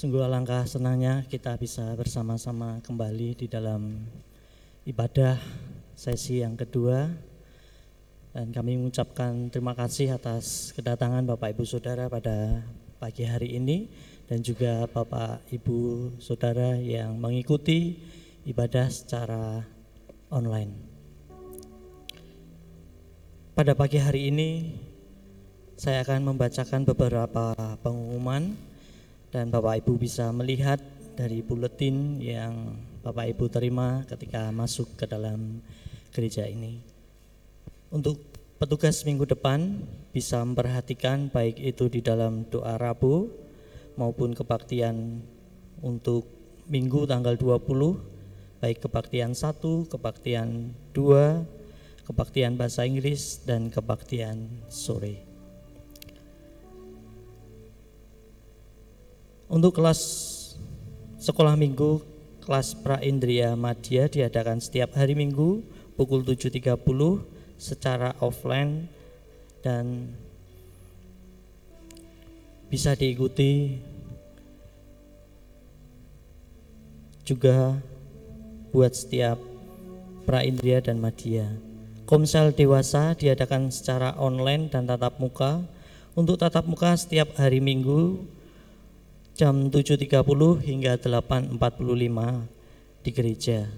Sungguh alangkah senangnya kita bisa bersama-sama kembali di dalam ibadah sesi yang kedua. Dan kami mengucapkan terima kasih atas kedatangan Bapak Ibu Saudara pada pagi hari ini. Dan juga Bapak Ibu Saudara yang mengikuti ibadah secara online. Pada pagi hari ini saya akan membacakan beberapa pengumuman dan Bapak Ibu bisa melihat dari buletin yang Bapak Ibu terima ketika masuk ke dalam gereja ini. Untuk petugas minggu depan bisa memperhatikan baik itu di dalam doa Rabu maupun kebaktian untuk minggu tanggal 20 baik kebaktian 1, kebaktian 2, kebaktian bahasa Inggris dan kebaktian sore. Untuk kelas sekolah minggu kelas pra indria madya diadakan setiap hari minggu pukul 7.30 secara offline dan bisa diikuti juga buat setiap pra indria dan madya. Komsel dewasa diadakan secara online dan tatap muka. Untuk tatap muka setiap hari Minggu jam 7.30 hingga 8.45 di gereja.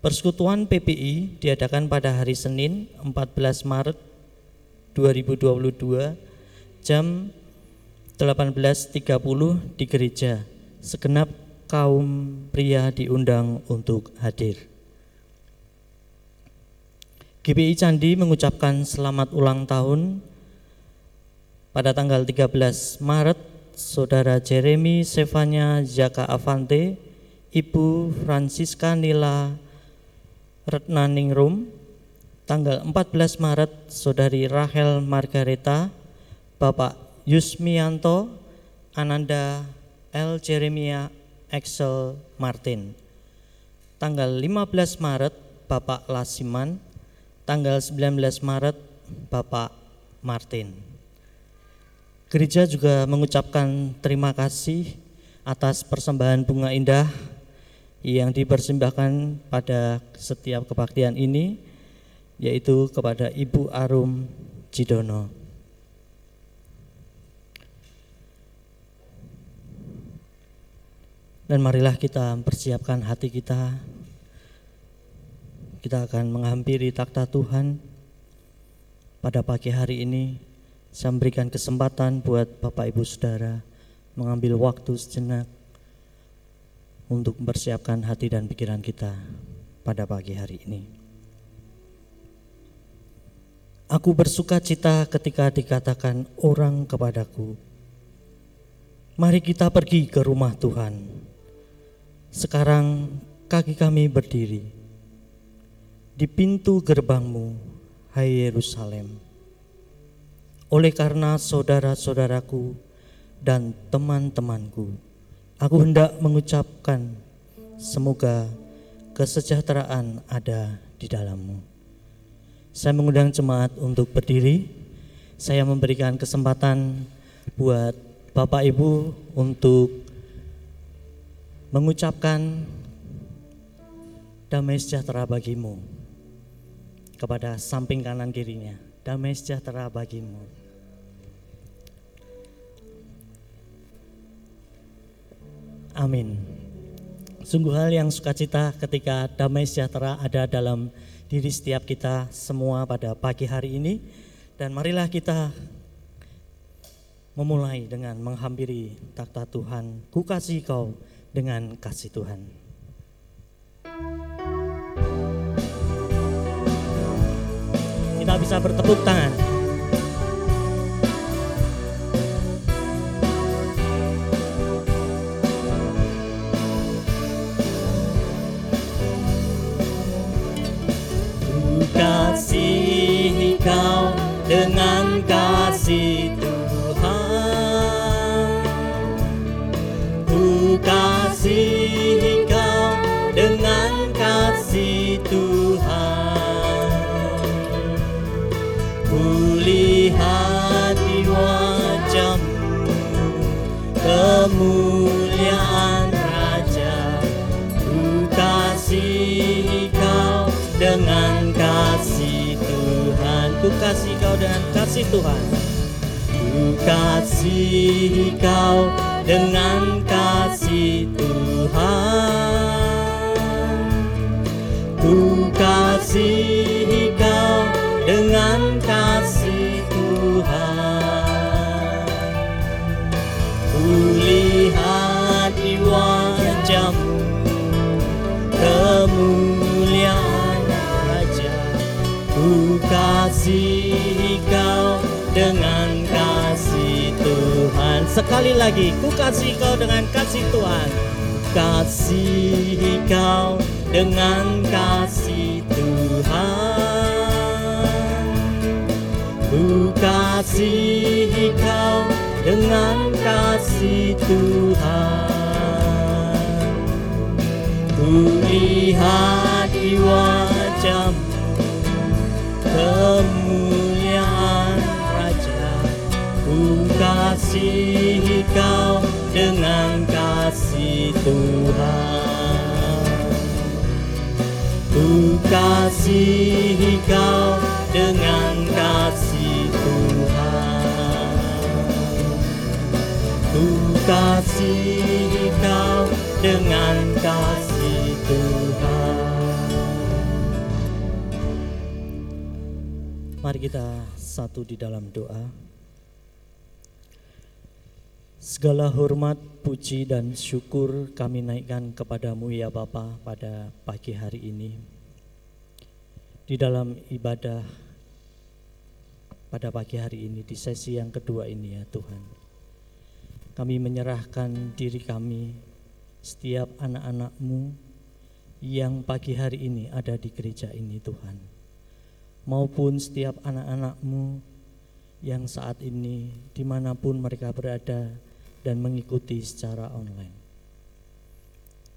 Persekutuan PPI diadakan pada hari Senin 14 Maret 2022 jam 18.30 di gereja. Segenap kaum pria diundang untuk hadir. GPI Candi mengucapkan selamat ulang tahun pada tanggal 13 Maret Saudara Jeremy Sevanya Jaka Avante, Ibu Francisca Nila Retnaningrum, tanggal 14 Maret Saudari Rahel Margareta, Bapak Yusmianto, Ananda L. Jeremia Axel Martin. Tanggal 15 Maret Bapak Lasiman, tanggal 19 Maret Bapak Martin. Gereja juga mengucapkan terima kasih atas persembahan bunga indah yang dipersembahkan pada setiap kebaktian ini yaitu kepada Ibu Arum Jidono. Dan marilah kita mempersiapkan hati kita. Kita akan menghampiri takhta Tuhan pada pagi hari ini. Saya memberikan kesempatan buat Bapak Ibu Saudara mengambil waktu sejenak untuk mempersiapkan hati dan pikiran kita pada pagi hari ini. Aku bersuka cita ketika dikatakan orang kepadaku, mari kita pergi ke rumah Tuhan. Sekarang kaki kami berdiri di pintu gerbangmu, hai Yerusalem. Oleh karena saudara-saudaraku dan teman-temanku, Aku hendak mengucapkan semoga kesejahteraan ada di dalammu. Saya mengundang jemaat untuk berdiri. Saya memberikan kesempatan buat Bapak Ibu untuk mengucapkan damai sejahtera bagimu kepada samping kanan kirinya. Damai sejahtera bagimu. Amin. Sungguh hal yang sukacita ketika damai sejahtera ada dalam diri setiap kita semua pada pagi hari ini. Dan marilah kita memulai dengan menghampiri takhta Tuhan. Ku kasih kau dengan kasih Tuhan. Kita bisa bertepuk tangan. Kasihi kau dengan kasih kasih kau dengan kasih Tuhan. Ku kasih kau dengan kasih Tuhan. Ku kasih kau dengan kasih Tuhan. Ku lihat di wajahmu kemuliaan kasih kau dengan kasih Tuhan. Sekali lagi, ku kasih kau dengan kasih Tuhan. Kasih kau dengan kasih Tuhan. Ku kasih kau dengan kasih Tuhan. Ku lihat di wajahmu kemuliaan Raja. Ku kasih kau dengan kasih Tuhan. Ku kasih kau dengan kasih Tuhan. Ku kasih kau dengan kasih Mari kita satu di dalam doa. Segala hormat, puji, dan syukur kami naikkan kepadamu ya Bapa pada pagi hari ini. Di dalam ibadah pada pagi hari ini, di sesi yang kedua ini ya Tuhan. Kami menyerahkan diri kami, setiap anak-anakmu yang pagi hari ini ada di gereja ini Tuhan maupun setiap anak-anakmu yang saat ini di mana pun mereka berada dan mengikuti secara online.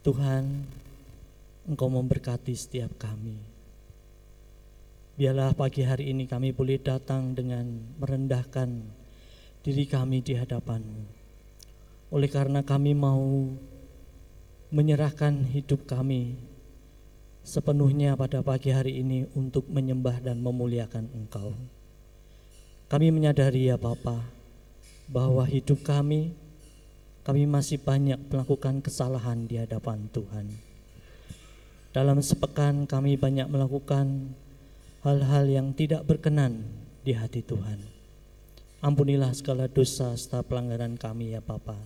Tuhan, Engkau memberkati setiap kami. Biarlah pagi hari ini kami boleh datang dengan merendahkan diri kami di hadapan-Mu. Oleh karena kami mau menyerahkan hidup kami sepenuhnya pada pagi hari ini untuk menyembah dan memuliakan Engkau. Kami menyadari ya Bapa bahwa hidup kami kami masih banyak melakukan kesalahan di hadapan Tuhan. Dalam sepekan kami banyak melakukan hal-hal yang tidak berkenan di hati Tuhan. Ampunilah segala dosa serta pelanggaran kami ya Bapa.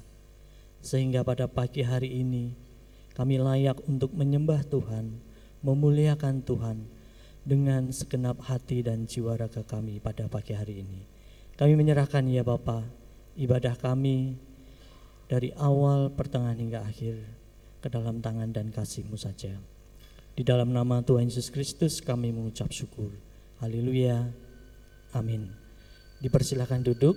Sehingga pada pagi hari ini kami layak untuk menyembah Tuhan memuliakan Tuhan dengan segenap hati dan jiwa raga kami pada pagi hari ini. Kami menyerahkan ya Bapa ibadah kami dari awal pertengahan hingga akhir ke dalam tangan dan kasih-Mu saja. Di dalam nama Tuhan Yesus Kristus kami mengucap syukur. Haleluya. Amin. Dipersilahkan duduk.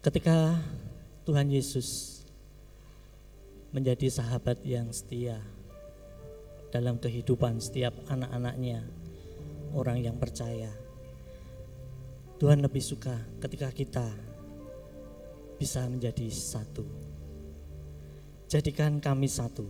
Ketika Tuhan Yesus menjadi sahabat yang setia dalam kehidupan setiap anak-anaknya, orang yang percaya. Tuhan lebih suka ketika kita bisa menjadi satu. Jadikan kami satu.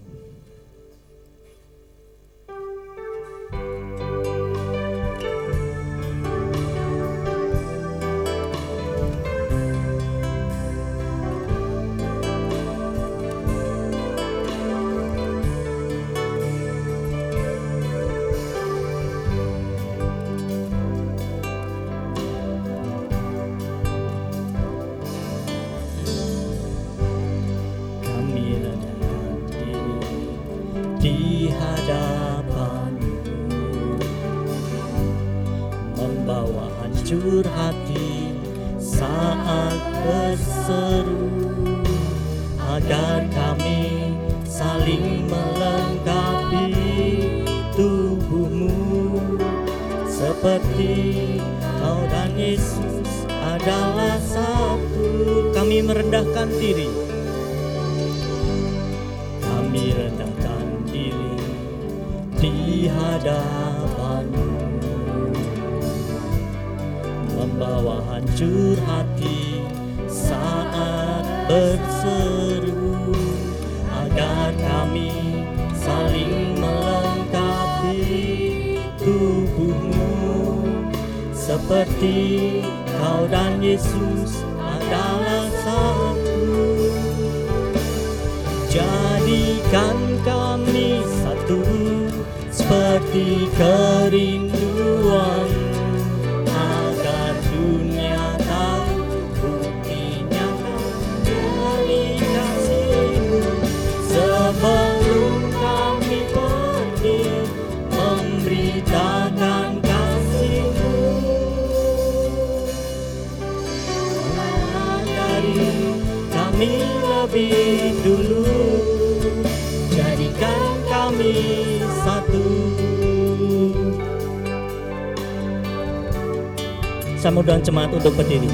Saya undang jemaat untuk berdiri.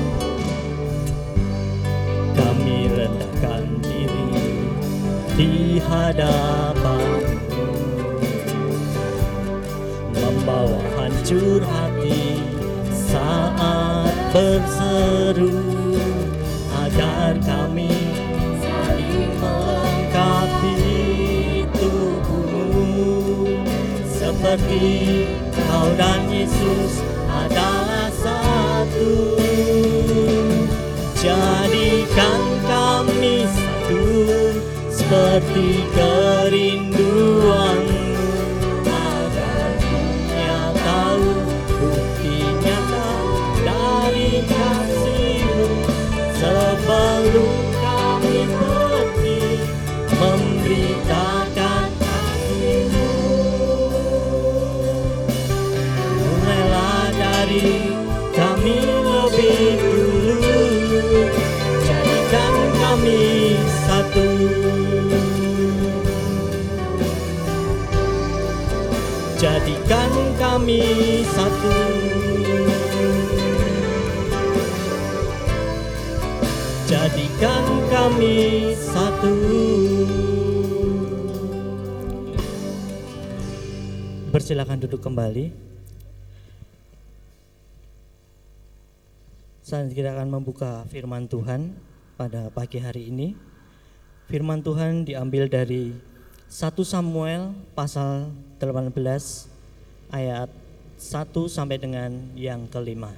Kami rendahkan diri di hadapanmu membawa hancur hati saat berseru agar kami saling melengkapi tubuhmu. Seperti kau dan Yesus jadikan kami satu seperti kerinduanmu jadikan kami satu. Jadikan kami satu. Bersilakan duduk kembali. Saat kita akan membuka firman Tuhan pada pagi hari ini. Firman Tuhan diambil dari 1 Samuel pasal 18 ayat 1 sampai dengan yang kelima.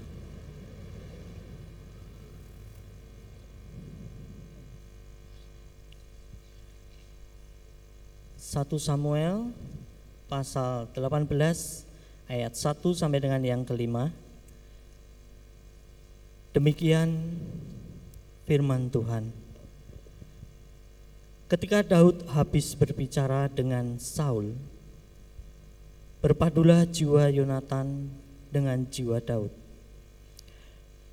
Satu Samuel pasal 18 ayat 1 sampai dengan yang kelima. Demikian firman Tuhan. Ketika Daud habis berbicara dengan Saul, berpadulah jiwa Yonatan dengan jiwa Daud.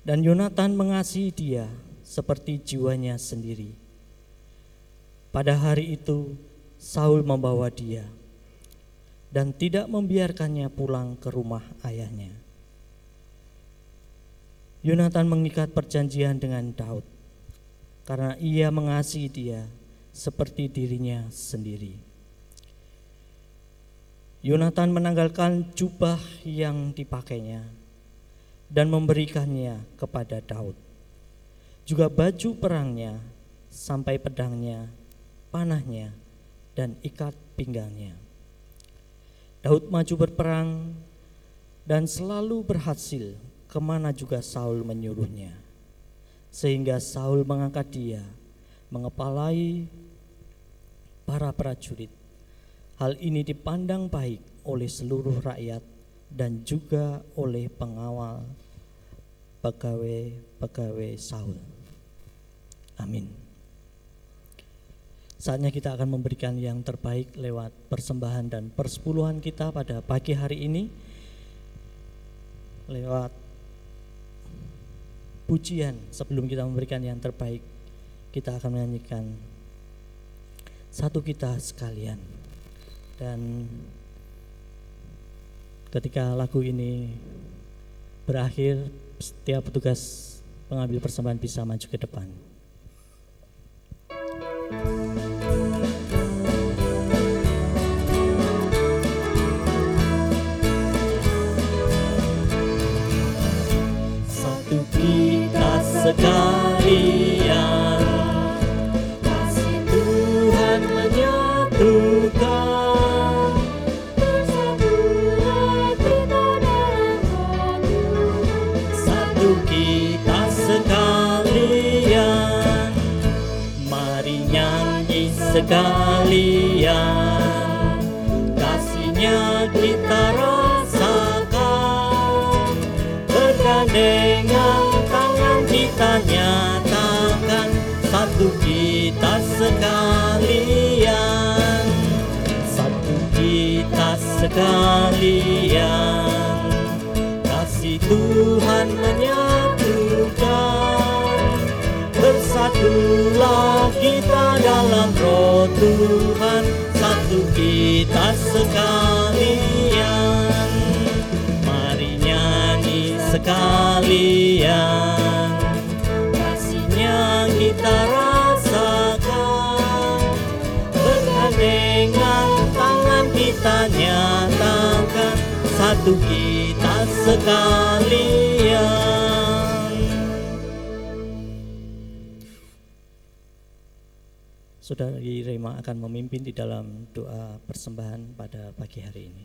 Dan Yonatan mengasihi dia seperti jiwanya sendiri. Pada hari itu Saul membawa dia dan tidak membiarkannya pulang ke rumah ayahnya. Yonatan mengikat perjanjian dengan Daud karena ia mengasihi dia seperti dirinya sendiri. Yonatan menanggalkan jubah yang dipakainya dan memberikannya kepada Daud. Juga baju perangnya sampai pedangnya, panahnya, dan ikat pinggangnya. Daud maju berperang dan selalu berhasil ke mana juga Saul menyuruhnya. Sehingga Saul mengangkat dia, mengepalai para prajurit. Hal ini dipandang baik oleh seluruh rakyat dan juga oleh pengawal pegawai-pegawai Saul. Amin. Saatnya kita akan memberikan yang terbaik lewat persembahan dan persepuluhan kita pada pagi hari ini lewat pujian sebelum kita memberikan yang terbaik kita akan menyanyikan satu kita sekalian dan ketika lagu ini berakhir setiap petugas pengambil persembahan bisa maju ke depan. Pagi hari ini.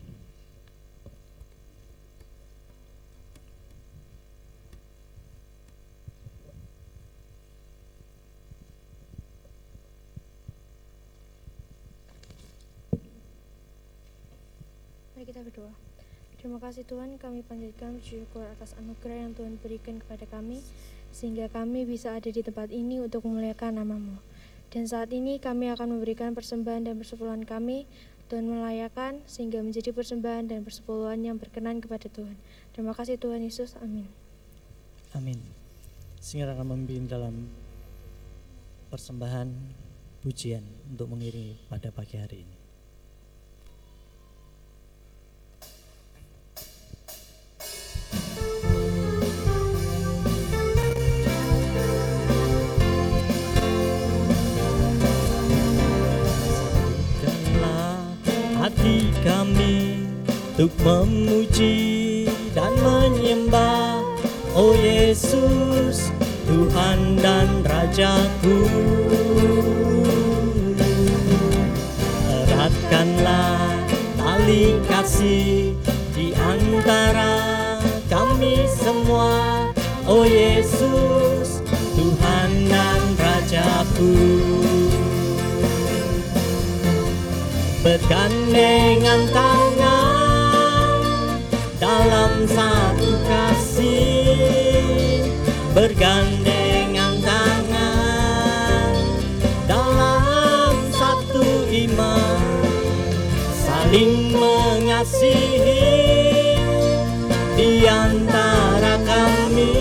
Mari kita berdoa. Terima kasih Tuhan, kami panjatkan syukur atas anugerah yang Tuhan berikan kepada kami, sehingga kami bisa ada di tempat ini untuk memuliakan namamu. Dan saat ini kami akan memberikan persembahan dan persepuluhan kami, Tuhan melayakan, sehingga menjadi persembahan dan persepuluhan yang berkenan kepada Tuhan. Terima kasih Tuhan Yesus, amin. Amin. Sehingga akan memimpin dalam persembahan pujian untuk mengiringi pada pagi hari ini. Untuk memuji dan menyembah Oh Yesus Tuhan dan Rajaku. Eratkanlah tali kasih di antara kami semua Oh Yesus Tuhan dan Rajaku. Bergandengan tangan satu kasih Bergandengan tangan dalam satu iman Saling mengasihi di antara kami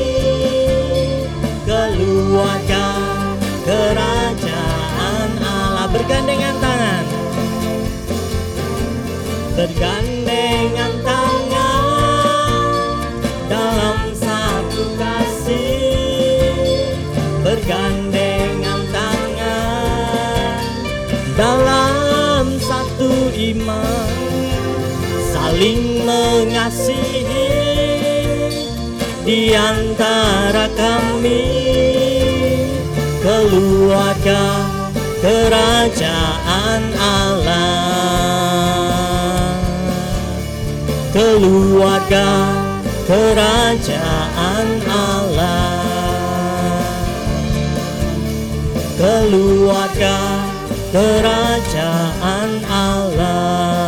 Keluarga kerajaan mengasihi di antara kami. Keluarga kerajaan Allah. Keluarga kerajaan Allah. Keluarga kerajaan Allah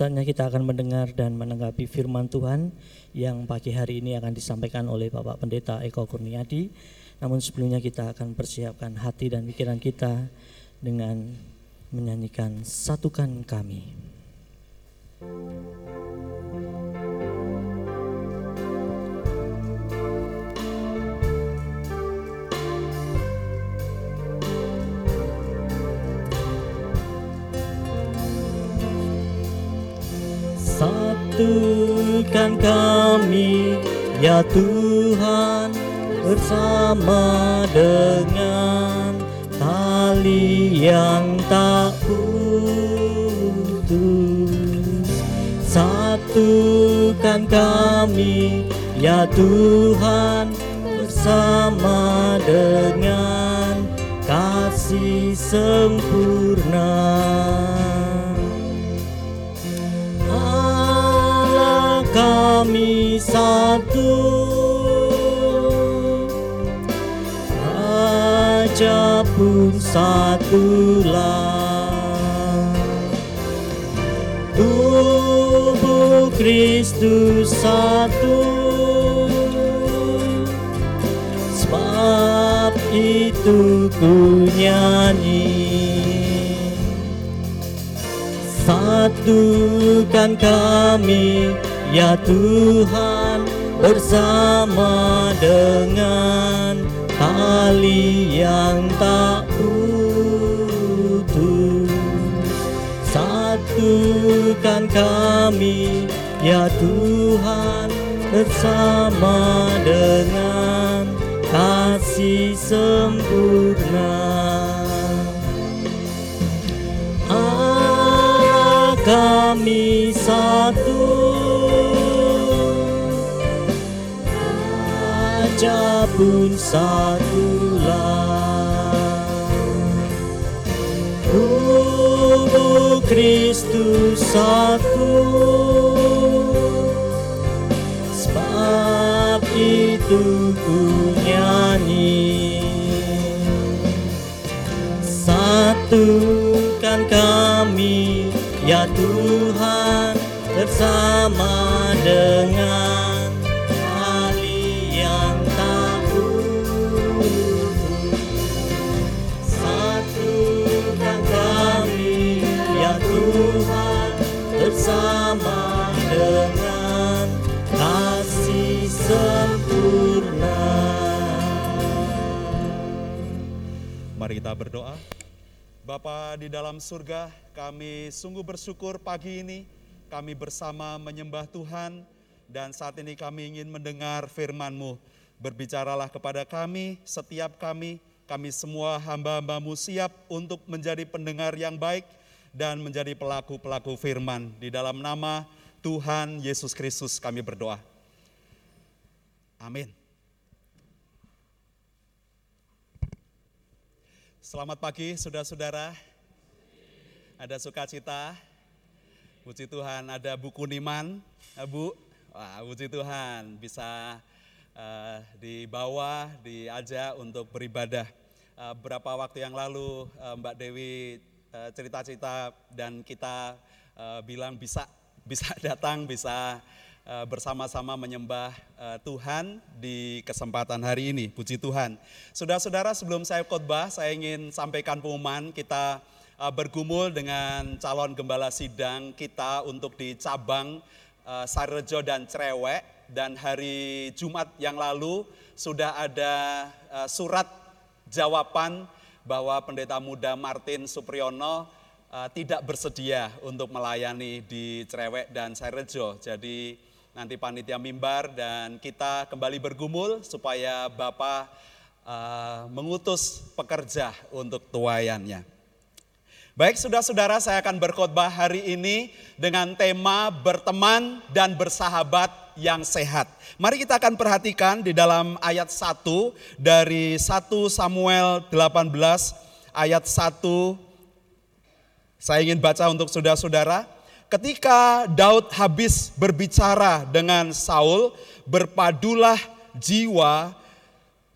Saatnya kita akan mendengar dan menanggapi firman Tuhan yang pagi hari ini akan disampaikan oleh Bapak Pendeta Eko Kurniadi. Namun sebelumnya kita akan persiapkan hati dan pikiran kita dengan menyanyikan Satukan Kami. Satukan kami ya Tuhan bersama dengan tali yang tak putus. Satukan kami ya Tuhan bersama dengan kasih sempurna kami satu. Raja pun satulah Tubuh Kristus satu. Sebab itu ku nyanyi. Satukan kami ya Tuhan Bersama dengan tali yang tak putus Satukan kami ya Tuhan Bersama dengan kasih sempurna. Allah kami satu Raja pun satulah Tubuh Kristus satu. Sebab itu ku nyanyi. Satukan kami ya Tuhan Bersama dengan Mari kita berdoa. Bapa di dalam surga, kami sungguh bersyukur pagi ini kami bersama menyembah Tuhan dan saat ini kami ingin mendengar firman-Mu. Berbicaralah kepada kami, setiap kami, kami semua hamba-hambamu siap untuk menjadi pendengar yang baik dan menjadi pelaku-pelaku firman. Di dalam nama Tuhan Yesus Kristus kami berdoa. Amin. Selamat pagi saudara-saudara. Ada sukacita. Puji Tuhan ada buku Niman, eh, Bu. Wah, puji Tuhan bisa eh, dibawa, diajak untuk beribadah. Eh, berapa waktu yang lalu eh, Mbak Dewi eh, cerita-cerita dan kita eh, bilang bisa bisa datang, bisa bersama-sama menyembah eh, Tuhan di kesempatan hari ini. Puji Tuhan. Saudara-saudara, sebelum saya khotbah, saya ingin sampaikan pengumuman kita eh, bergumul dengan calon gembala sidang kita untuk di cabang eh, Sarejo dan Cerewek dan hari Jumat yang lalu sudah ada eh, surat jawaban bahwa pendeta muda Martin Supriyono tidak bersedia untuk melayani di Cerewek dan Sarejo. Jadi nanti panitia mimbar dan kita kembali bergumul supaya Bapak uh, mengutus pekerja untuk tuayannya. Baik saudara-saudara saya akan berkhotbah hari ini dengan tema berteman dan bersahabat yang sehat. Mari kita akan perhatikan di dalam ayat 1 dari 1 Samuel 18 ayat 1 saya ingin baca untuk saudara-saudara. Ketika Daud habis berbicara dengan Saul, berpadulah jiwa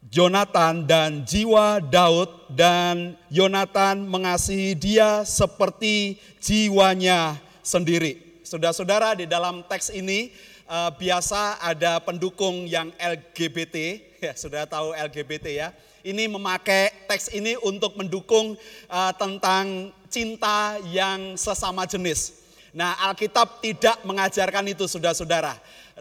Jonathan dan jiwa Daud dan Yonatan mengasihi dia seperti jiwanya sendiri. Saudara-saudara di dalam teks ini uh, biasa ada pendukung yang LGBT, ya sudah tahu LGBT ya. Ini memakai teks ini untuk mendukung uh, tentang cinta yang sesama jenis. Nah, Alkitab tidak mengajarkan itu, saudara-saudara.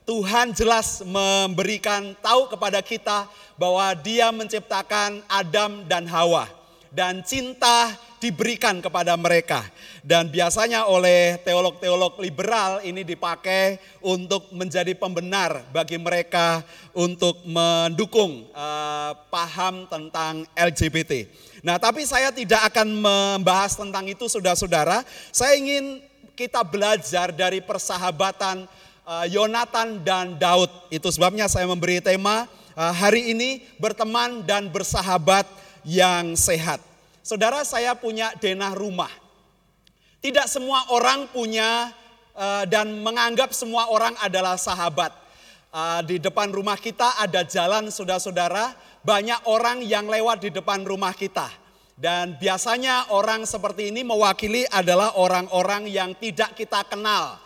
Tuhan jelas memberikan tahu kepada kita bahwa Dia menciptakan Adam dan Hawa, dan cinta diberikan kepada mereka. Dan biasanya oleh teolog-teolog liberal ini dipakai untuk menjadi pembenar bagi mereka untuk mendukung uh, paham tentang LGBT. Nah, tapi saya tidak akan membahas tentang itu, saudara-saudara. Saya ingin kita belajar dari persahabatan uh, Yonatan dan Daud. Itu sebabnya saya memberi tema uh, hari ini berteman dan bersahabat yang sehat. Saudara saya punya denah rumah. Tidak semua orang punya uh, dan menganggap semua orang adalah sahabat. Di depan rumah kita ada jalan saudara-saudara, banyak orang yang lewat di depan rumah kita. Dan biasanya orang seperti ini mewakili adalah orang-orang yang tidak kita kenal.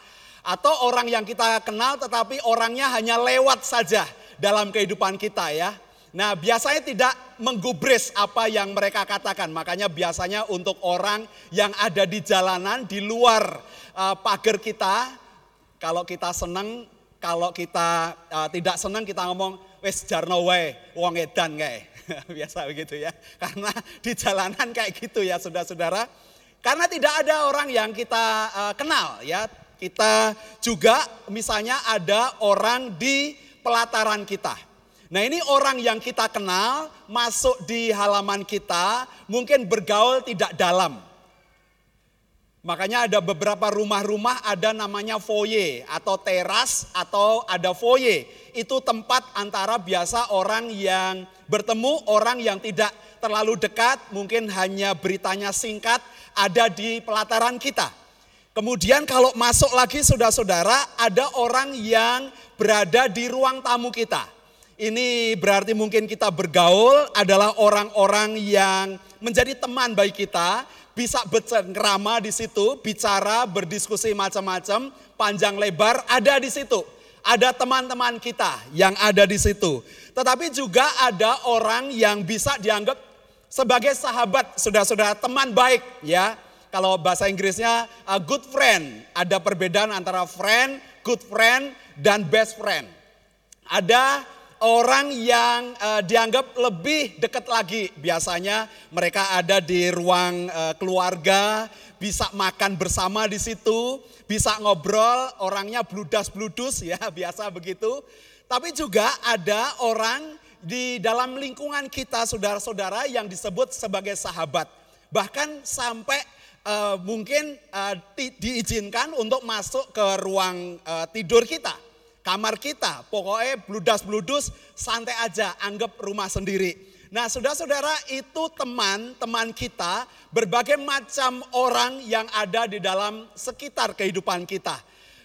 Atau orang yang kita kenal tetapi orangnya hanya lewat saja dalam kehidupan kita ya. Nah biasanya tidak menggubris apa yang mereka katakan. Makanya biasanya untuk orang yang ada di jalanan di luar uh, pagar kita. Kalau kita senang, kalau kita uh, tidak senang kita ngomong wes jarno wae wong edan kayak. Biasa begitu ya. Karena di jalanan kayak gitu ya saudara-saudara. Karena tidak ada orang yang kita uh, kenal ya. Kita juga misalnya ada orang di pelataran kita. Nah ini orang yang kita kenal masuk di halaman kita mungkin bergaul tidak dalam. Makanya ada beberapa rumah-rumah ada namanya foyer atau teras atau ada foyer. Itu tempat antara biasa orang yang bertemu, orang yang tidak terlalu dekat, mungkin hanya beritanya singkat ada di pelataran kita. Kemudian kalau masuk lagi saudara-saudara ada orang yang berada di ruang tamu kita. Ini berarti mungkin kita bergaul adalah orang-orang yang menjadi teman baik kita, bisa bercengkrama di situ, bicara, berdiskusi macam-macam, panjang lebar ada di situ. Ada teman-teman kita yang ada di situ. Tetapi juga ada orang yang bisa dianggap sebagai sahabat, saudara-saudara, teman baik ya kalau bahasa Inggrisnya a good friend. Ada perbedaan antara friend, good friend, dan best friend. Ada orang yang uh, dianggap lebih dekat lagi. Biasanya mereka ada di ruang uh, keluarga, bisa makan bersama di situ, bisa ngobrol, orangnya bludas-bludus ya, biasa begitu. Tapi juga ada orang di dalam lingkungan kita saudara-saudara yang disebut sebagai sahabat. Bahkan sampai uh, mungkin uh, di, diizinkan untuk masuk ke ruang uh, tidur kita, kamar kita. Pokoknya bludas-bludus santai aja, anggap rumah sendiri. Nah saudara-saudara itu teman-teman kita, berbagai macam orang yang ada di dalam sekitar kehidupan kita.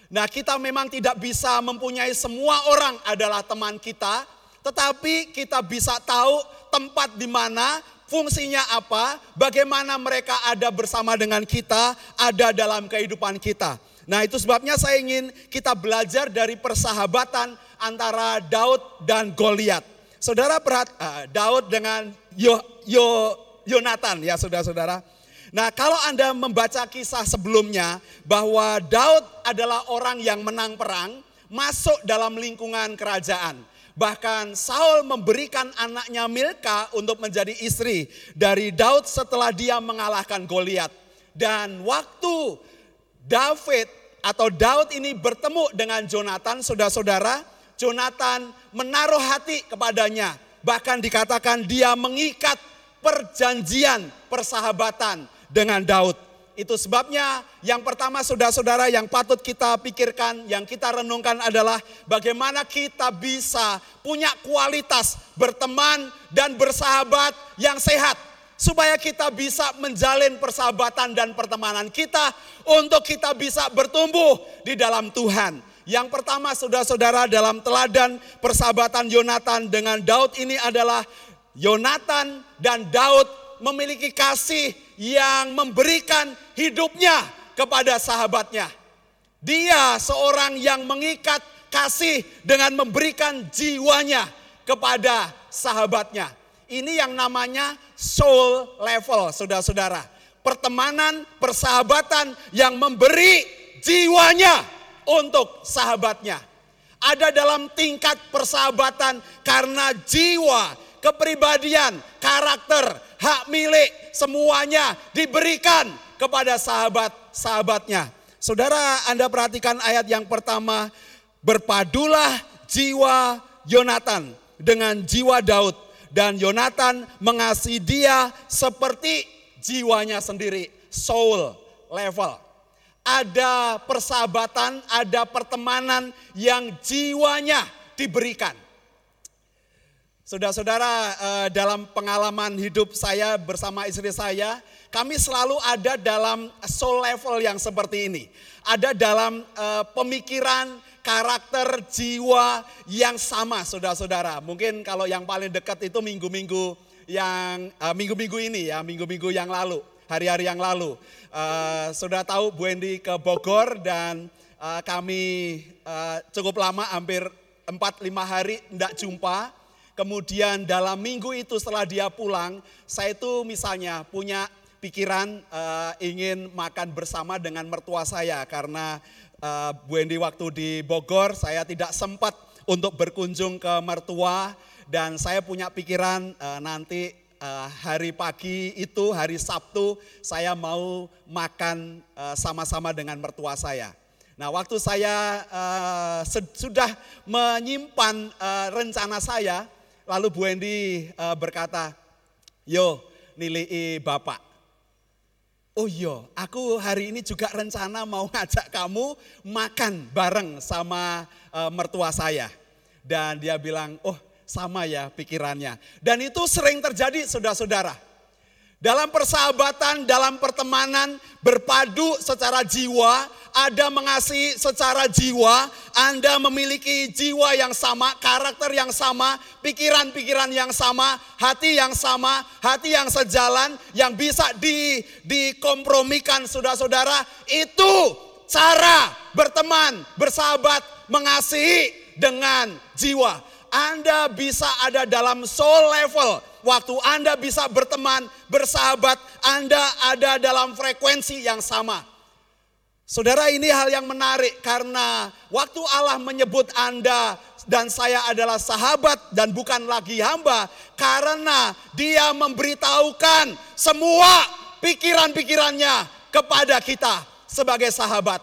Nah kita memang tidak bisa mempunyai semua orang adalah teman kita, tetapi kita bisa tahu tempat di mana fungsinya apa, bagaimana mereka ada bersama dengan kita, ada dalam kehidupan kita. Nah itu sebabnya saya ingin kita belajar dari persahabatan antara Daud dan Goliat. Saudara perhat, uh, Daud dengan Yo, Yo, Yonatan ya saudara-saudara. Nah kalau Anda membaca kisah sebelumnya bahwa Daud adalah orang yang menang perang, masuk dalam lingkungan kerajaan. Bahkan Saul memberikan anaknya Milka untuk menjadi istri dari Daud setelah dia mengalahkan Goliat. Dan waktu David atau Daud ini bertemu dengan Jonathan, saudara-saudara, Jonathan menaruh hati kepadanya. Bahkan dikatakan dia mengikat perjanjian persahabatan dengan Daud. Itu sebabnya yang pertama saudara-saudara yang patut kita pikirkan, yang kita renungkan adalah bagaimana kita bisa punya kualitas berteman dan bersahabat yang sehat. Supaya kita bisa menjalin persahabatan dan pertemanan kita untuk kita bisa bertumbuh di dalam Tuhan. Yang pertama saudara-saudara dalam teladan persahabatan Yonatan dengan Daud ini adalah Yonatan dan Daud memiliki kasih yang memberikan hidupnya kepada sahabatnya. Dia seorang yang mengikat kasih dengan memberikan jiwanya kepada sahabatnya. Ini yang namanya soul level, saudara-saudara. Pertemanan, persahabatan yang memberi jiwanya untuk sahabatnya. Ada dalam tingkat persahabatan karena jiwa, kepribadian, karakter, hak milik semuanya diberikan kepada sahabat-sahabatnya. Saudara, Anda perhatikan ayat yang pertama, berpadulah jiwa Yonatan dengan jiwa Daud dan Yonatan mengasihi dia seperti jiwanya sendiri, soul level. ada persahabatan, ada pertemanan yang jiwanya diberikan. Saudara-saudara, eh, dalam pengalaman hidup saya bersama istri saya, kami selalu ada dalam soul level yang seperti ini. Ada dalam eh, pemikiran, karakter, jiwa yang sama, saudara-saudara. Mungkin kalau yang paling dekat itu minggu-minggu yang eh, minggu-minggu ini ya, minggu-minggu yang lalu, hari-hari yang lalu. Sudah tahu Bu Endi ke Bogor dan kami cukup lama, hampir 4-5 hari tidak jumpa Kemudian dalam minggu itu setelah dia pulang, saya itu misalnya punya pikiran uh, ingin makan bersama dengan mertua saya karena uh, Bu Endi waktu di Bogor saya tidak sempat untuk berkunjung ke mertua dan saya punya pikiran uh, nanti uh, hari pagi itu hari Sabtu saya mau makan sama-sama dengan mertua saya. Nah, waktu saya uh, sudah menyimpan uh, rencana saya, Lalu Bu Endi uh, berkata, yo nilai Bapak. Oh iya, aku hari ini juga rencana mau ngajak kamu makan bareng sama uh, mertua saya. Dan dia bilang, oh sama ya pikirannya. Dan itu sering terjadi saudara-saudara. Dalam persahabatan, dalam pertemanan, berpadu secara jiwa, ada mengasihi secara jiwa, Anda memiliki jiwa yang sama, karakter yang sama, pikiran-pikiran yang sama, hati yang sama, hati yang sejalan, yang bisa di, dikompromikan saudara-saudara, itu cara berteman, bersahabat, mengasihi dengan jiwa. Anda bisa ada dalam soul level, waktu Anda bisa berteman, bersahabat, Anda ada dalam frekuensi yang sama. Saudara ini hal yang menarik karena waktu Allah menyebut Anda dan saya adalah sahabat dan bukan lagi hamba karena dia memberitahukan semua pikiran-pikirannya kepada kita sebagai sahabat.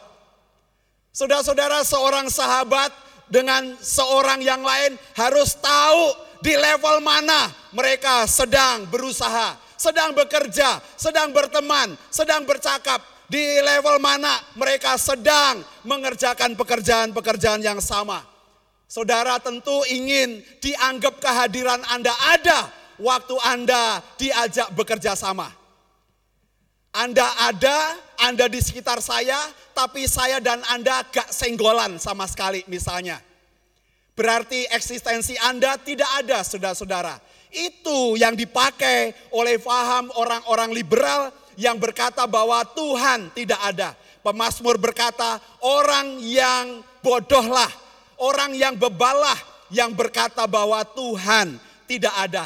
Saudara-saudara seorang sahabat dengan seorang yang lain harus tahu di level mana mereka sedang berusaha, sedang bekerja, sedang berteman, sedang bercakap, di level mana mereka sedang mengerjakan pekerjaan-pekerjaan yang sama. Saudara tentu ingin dianggap kehadiran Anda ada waktu Anda diajak bekerja sama. Anda ada, Anda di sekitar saya, tapi saya dan Anda gak senggolan sama sekali misalnya. Berarti eksistensi Anda tidak ada saudara-saudara. Itu yang dipakai oleh faham orang-orang liberal yang berkata bahwa Tuhan tidak ada. Pemasmur berkata orang yang bodohlah, orang yang bebalah yang berkata bahwa Tuhan tidak ada.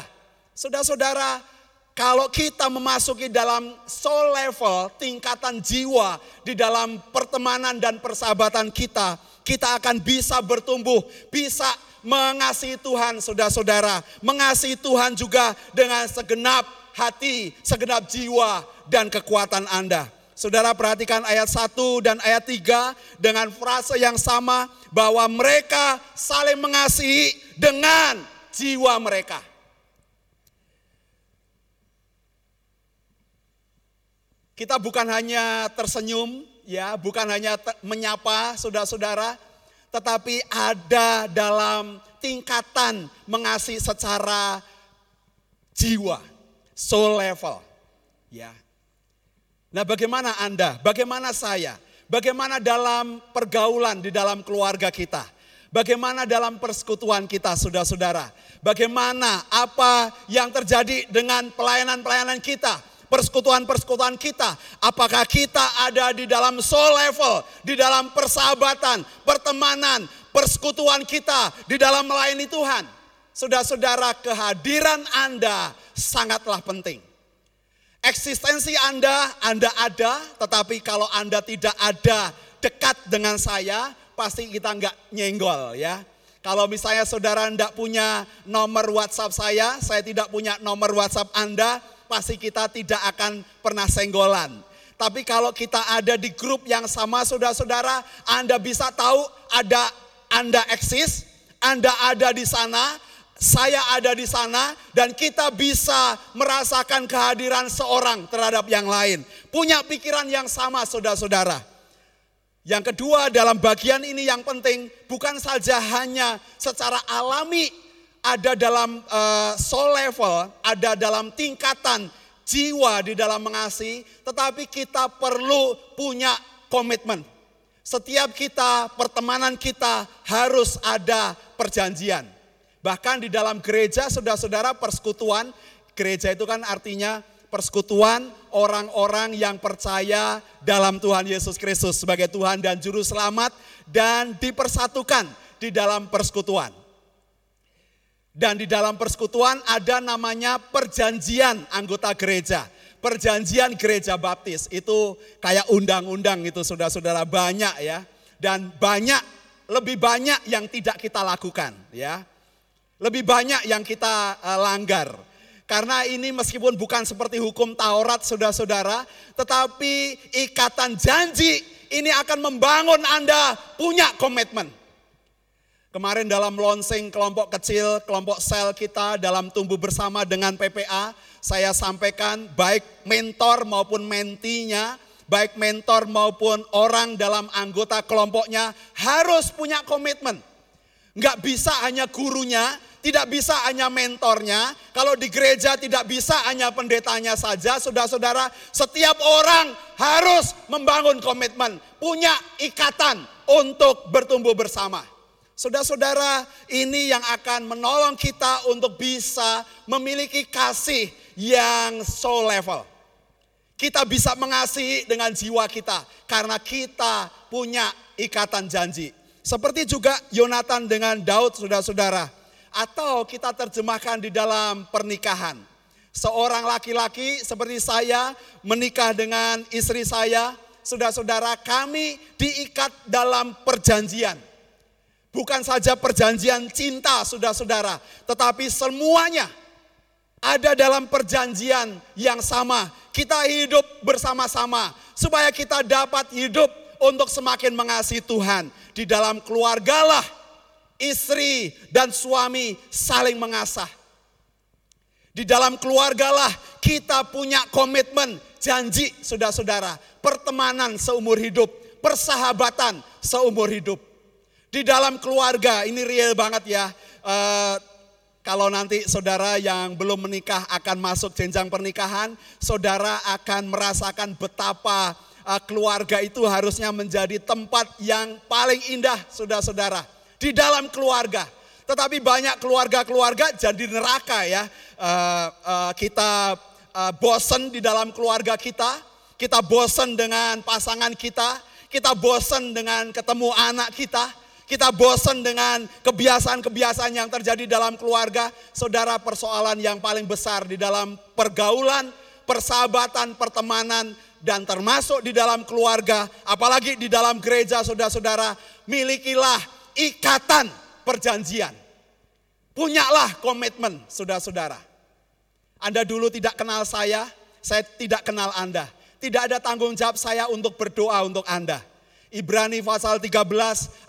Saudara-saudara, kalau kita memasuki dalam soul level, tingkatan jiwa di dalam pertemanan dan persahabatan kita, kita akan bisa bertumbuh, bisa mengasihi Tuhan saudara-saudara. Mengasihi Tuhan juga dengan segenap hati, segenap jiwa dan kekuatan Anda. Saudara perhatikan ayat 1 dan ayat 3 dengan frase yang sama bahwa mereka saling mengasihi dengan jiwa mereka. Kita bukan hanya tersenyum, ya, bukan hanya menyapa saudara-saudara, tetapi ada dalam tingkatan mengasihi secara jiwa, soul level. Ya. Nah, bagaimana Anda? Bagaimana saya? Bagaimana dalam pergaulan di dalam keluarga kita? Bagaimana dalam persekutuan kita, saudara-saudara? Bagaimana apa yang terjadi dengan pelayanan-pelayanan kita? Persekutuan-persekutuan kita. Apakah kita ada di dalam soul level, di dalam persahabatan, pertemanan, persekutuan kita di dalam melayani Tuhan. Saudara-saudara, kehadiran Anda sangatlah penting. Eksistensi Anda, Anda ada, tetapi kalau Anda tidak ada dekat dengan saya, pasti kita nggak nyenggol ya. Kalau misalnya saudara tidak punya nomor WhatsApp saya, saya tidak punya nomor WhatsApp Anda, pasti kita tidak akan pernah senggolan. Tapi kalau kita ada di grup yang sama saudara-saudara, Anda bisa tahu ada Anda eksis, Anda ada di sana, saya ada di sana dan kita bisa merasakan kehadiran seorang terhadap yang lain. Punya pikiran yang sama saudara-saudara. Yang kedua dalam bagian ini yang penting bukan saja hanya secara alami ada dalam uh, soul level, ada dalam tingkatan jiwa di dalam mengasihi, tetapi kita perlu punya komitmen. Setiap kita, pertemanan kita harus ada perjanjian. Bahkan di dalam gereja, saudara-saudara persekutuan, gereja itu kan artinya persekutuan orang-orang yang percaya dalam Tuhan Yesus Kristus sebagai Tuhan dan Juru Selamat dan dipersatukan di dalam persekutuan. Dan di dalam persekutuan ada namanya perjanjian anggota gereja. Perjanjian gereja baptis itu kayak undang-undang itu saudara-saudara banyak ya. Dan banyak, lebih banyak yang tidak kita lakukan ya. Lebih banyak yang kita uh, langgar. Karena ini meskipun bukan seperti hukum Taurat saudara-saudara, tetapi ikatan janji ini akan membangun Anda punya komitmen. Kemarin dalam launching kelompok kecil, kelompok sel kita dalam tumbuh bersama dengan PPA, saya sampaikan baik mentor maupun mentinya, baik mentor maupun orang dalam anggota kelompoknya harus punya komitmen. Enggak bisa hanya gurunya, tidak bisa hanya mentornya. Kalau di gereja tidak bisa hanya pendetanya saja, saudara-saudara, setiap orang harus membangun komitmen, punya ikatan untuk bertumbuh bersama. Saudara-saudara, ini yang akan menolong kita untuk bisa memiliki kasih yang soul level. Kita bisa mengasihi dengan jiwa kita karena kita punya ikatan janji. Seperti juga Yonatan dengan Daud, saudara-saudara. Atau kita terjemahkan di dalam pernikahan. Seorang laki-laki seperti saya menikah dengan istri saya, saudara-saudara kami diikat dalam perjanjian Bukan saja perjanjian cinta saudara-saudara, tetapi semuanya ada dalam perjanjian yang sama. Kita hidup bersama-sama supaya kita dapat hidup untuk semakin mengasihi Tuhan. Di dalam keluargalah istri dan suami saling mengasah. Di dalam keluargalah kita punya komitmen, janji saudara-saudara, pertemanan seumur hidup, persahabatan seumur hidup. Di dalam keluarga, ini real banget ya. Uh, kalau nanti saudara yang belum menikah akan masuk jenjang pernikahan, saudara akan merasakan betapa uh, keluarga itu harusnya menjadi tempat yang paling indah, saudara-saudara. Di dalam keluarga. Tetapi banyak keluarga-keluarga jadi neraka ya. Uh, uh, kita uh, bosen di dalam keluarga kita, kita bosen dengan pasangan kita, kita bosen dengan ketemu anak kita, kita bosan dengan kebiasaan-kebiasaan yang terjadi dalam keluarga. Saudara persoalan yang paling besar di dalam pergaulan, persahabatan, pertemanan, dan termasuk di dalam keluarga. Apalagi di dalam gereja saudara-saudara. Milikilah ikatan perjanjian. Punyalah komitmen saudara-saudara. Anda dulu tidak kenal saya, saya tidak kenal Anda. Tidak ada tanggung jawab saya untuk berdoa untuk Anda Ibrani pasal 13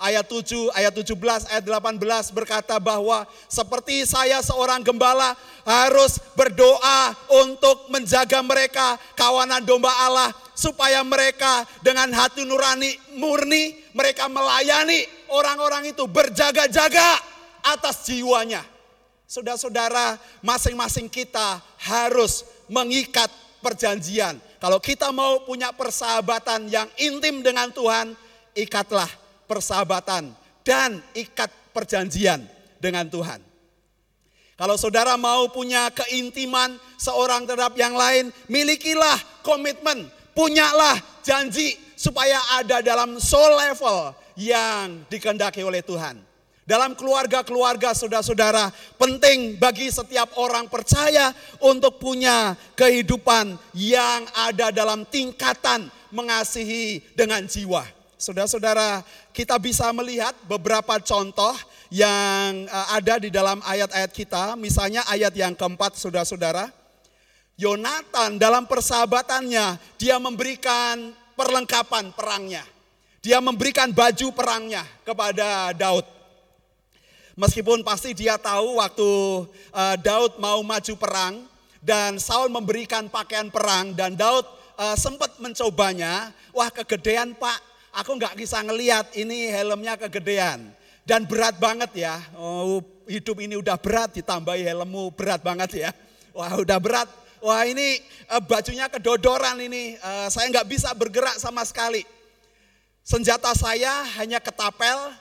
ayat 7, ayat 17, ayat 18 berkata bahwa seperti saya seorang gembala harus berdoa untuk menjaga mereka kawanan domba Allah supaya mereka dengan hati nurani murni mereka melayani orang-orang itu berjaga-jaga atas jiwanya. Saudara-saudara, masing-masing kita harus mengikat perjanjian kalau kita mau punya persahabatan yang intim dengan Tuhan, ikatlah persahabatan dan ikat perjanjian dengan Tuhan. Kalau saudara mau punya keintiman seorang terhadap yang lain, milikilah komitmen, punyalah janji supaya ada dalam soul level yang dikendaki oleh Tuhan. Dalam keluarga-keluarga saudara-saudara, penting bagi setiap orang percaya untuk punya kehidupan yang ada dalam tingkatan mengasihi dengan jiwa. Saudara-saudara, kita bisa melihat beberapa contoh yang eh, ada di dalam ayat-ayat kita. Misalnya ayat yang keempat, saudara-saudara. Yonatan dalam persahabatannya, dia memberikan perlengkapan perangnya. Dia memberikan baju perangnya kepada Daud. Meskipun pasti dia tahu waktu uh, Daud mau maju perang dan Saul memberikan pakaian perang dan Daud uh, sempat mencobanya, wah kegedean Pak, Aku nggak bisa ngeliat ini helmnya kegedean. Dan berat banget ya. Oh, hidup ini udah berat ditambahi helmmu berat banget ya. Wah udah berat. Wah ini uh, bajunya kedodoran ini. Uh, saya nggak bisa bergerak sama sekali. Senjata saya hanya ketapel,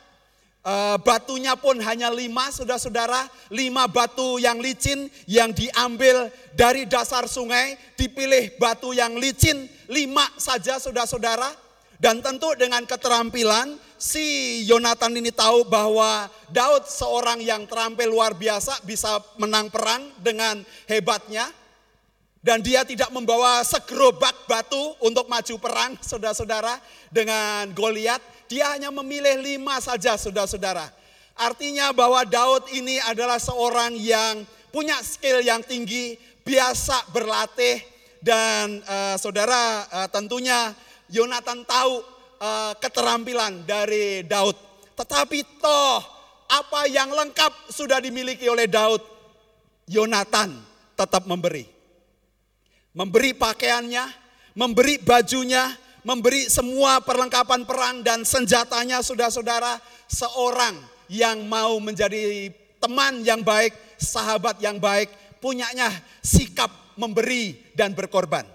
uh, batunya pun hanya lima, saudara-saudara. Lima batu yang licin yang diambil dari dasar sungai, dipilih batu yang licin, lima saja saudara-saudara. Dan tentu dengan keterampilan si Yonatan ini tahu bahwa Daud seorang yang terampil luar biasa bisa menang perang dengan hebatnya. Dan dia tidak membawa segerobak batu untuk maju perang saudara-saudara dengan Goliat. Dia hanya memilih lima saja saudara-saudara. Artinya bahwa Daud ini adalah seorang yang punya skill yang tinggi, biasa berlatih. Dan uh, saudara uh, tentunya Yonatan tahu uh, keterampilan dari Daud. Tetapi toh apa yang lengkap sudah dimiliki oleh Daud. Yonatan tetap memberi memberi pakaiannya, memberi bajunya, memberi semua perlengkapan perang dan senjatanya saudara-saudara seorang yang mau menjadi teman yang baik, sahabat yang baik, punyanya sikap memberi dan berkorban.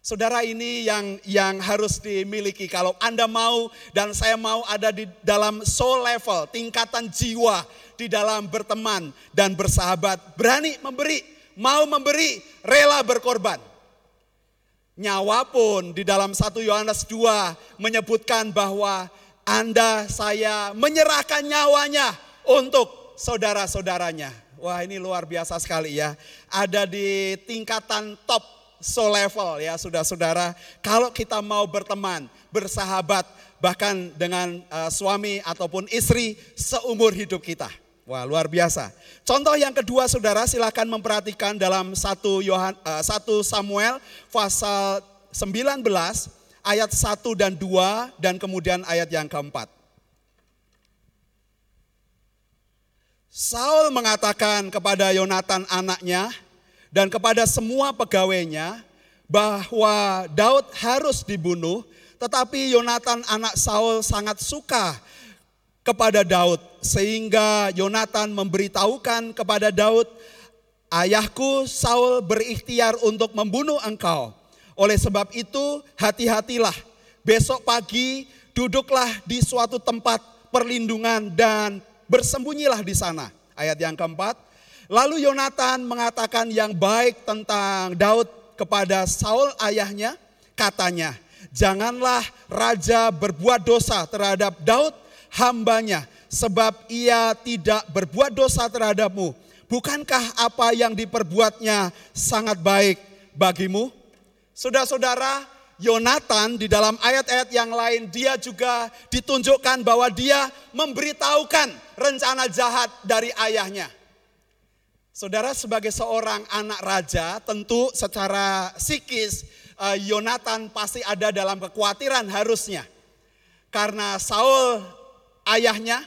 Saudara ini yang yang harus dimiliki kalau Anda mau dan saya mau ada di dalam soul level, tingkatan jiwa di dalam berteman dan bersahabat, berani memberi, mau memberi, rela berkorban. Nyawa pun di dalam 1 Yohanes 2 menyebutkan bahwa Anda saya menyerahkan nyawanya untuk saudara-saudaranya. Wah ini luar biasa sekali ya. Ada di tingkatan top so level ya saudara-saudara. Kalau kita mau berteman, bersahabat, bahkan dengan uh, suami ataupun istri seumur hidup kita. Wah luar biasa. Contoh yang kedua saudara silahkan memperhatikan dalam 1, Yohan, uh, 1 Samuel pasal 19 ayat 1 dan 2 dan kemudian ayat yang keempat. Saul mengatakan kepada Yonatan anaknya dan kepada semua pegawainya bahwa Daud harus dibunuh, tetapi Yonatan anak Saul sangat suka kepada Daud sehingga Yonatan memberitahukan kepada Daud, "Ayahku Saul berikhtiar untuk membunuh engkau. Oleh sebab itu, hati-hatilah. Besok pagi duduklah di suatu tempat perlindungan dan bersembunyilah di sana." Ayat yang keempat, Lalu Yonatan mengatakan yang baik tentang Daud kepada Saul ayahnya, katanya, janganlah raja berbuat dosa terhadap Daud hambanya, sebab ia tidak berbuat dosa terhadapmu. Bukankah apa yang diperbuatnya sangat baik bagimu? Saudara-saudara, Yonatan di dalam ayat-ayat yang lain dia juga ditunjukkan bahwa dia memberitahukan rencana jahat dari ayahnya. Saudara sebagai seorang anak raja tentu secara psikis eh, Yonatan pasti ada dalam kekhawatiran harusnya. Karena Saul ayahnya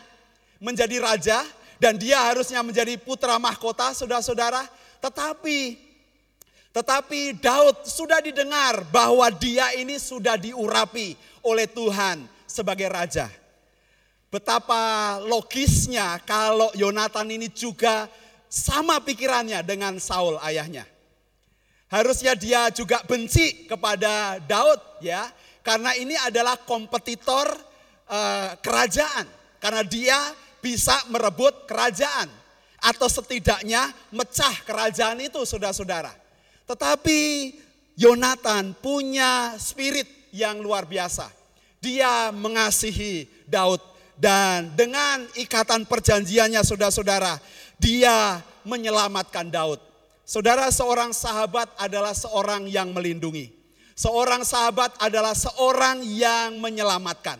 menjadi raja dan dia harusnya menjadi putra mahkota saudara-saudara. Tetapi tetapi Daud sudah didengar bahwa dia ini sudah diurapi oleh Tuhan sebagai raja. Betapa logisnya kalau Yonatan ini juga sama pikirannya dengan Saul ayahnya. Harusnya dia juga benci kepada Daud ya, karena ini adalah kompetitor uh, kerajaan. Karena dia bisa merebut kerajaan atau setidaknya mecah kerajaan itu saudara-saudara. Tetapi Yonatan punya spirit yang luar biasa. Dia mengasihi Daud dan dengan ikatan perjanjiannya saudara-saudara, dia menyelamatkan Daud. Saudara, seorang sahabat adalah seorang yang melindungi. Seorang sahabat adalah seorang yang menyelamatkan.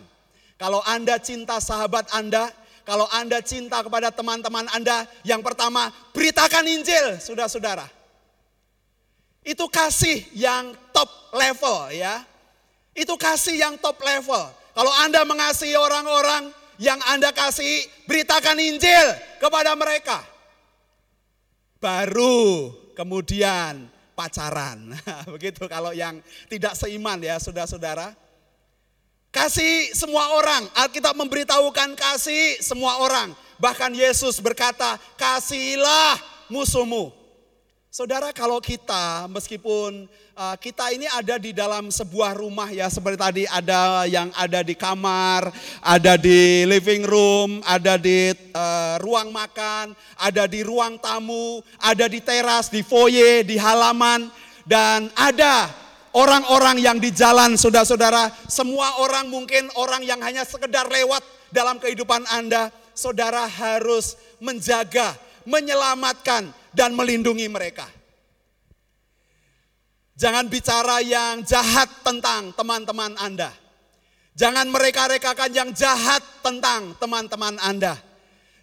Kalau Anda cinta sahabat Anda, kalau Anda cinta kepada teman-teman Anda, yang pertama beritakan Injil, saudara-saudara. Itu kasih yang top level ya. Itu kasih yang top level. Kalau Anda mengasihi orang-orang yang Anda kasih, beritakan Injil kepada mereka baru kemudian pacaran. Begitu kalau yang tidak seiman ya saudara-saudara. Kasih semua orang. Alkitab memberitahukan kasih semua orang. Bahkan Yesus berkata, kasihilah musuhmu. Saudara kalau kita meskipun uh, kita ini ada di dalam sebuah rumah ya seperti tadi ada yang ada di kamar, ada di living room, ada di uh, ruang makan, ada di ruang tamu, ada di teras, di foyer, di halaman dan ada orang-orang yang di jalan saudara-saudara, semua orang mungkin orang yang hanya sekedar lewat dalam kehidupan Anda, saudara harus menjaga, menyelamatkan dan melindungi mereka. Jangan bicara yang jahat tentang teman-teman Anda. Jangan mereka-rekakan yang jahat tentang teman-teman Anda.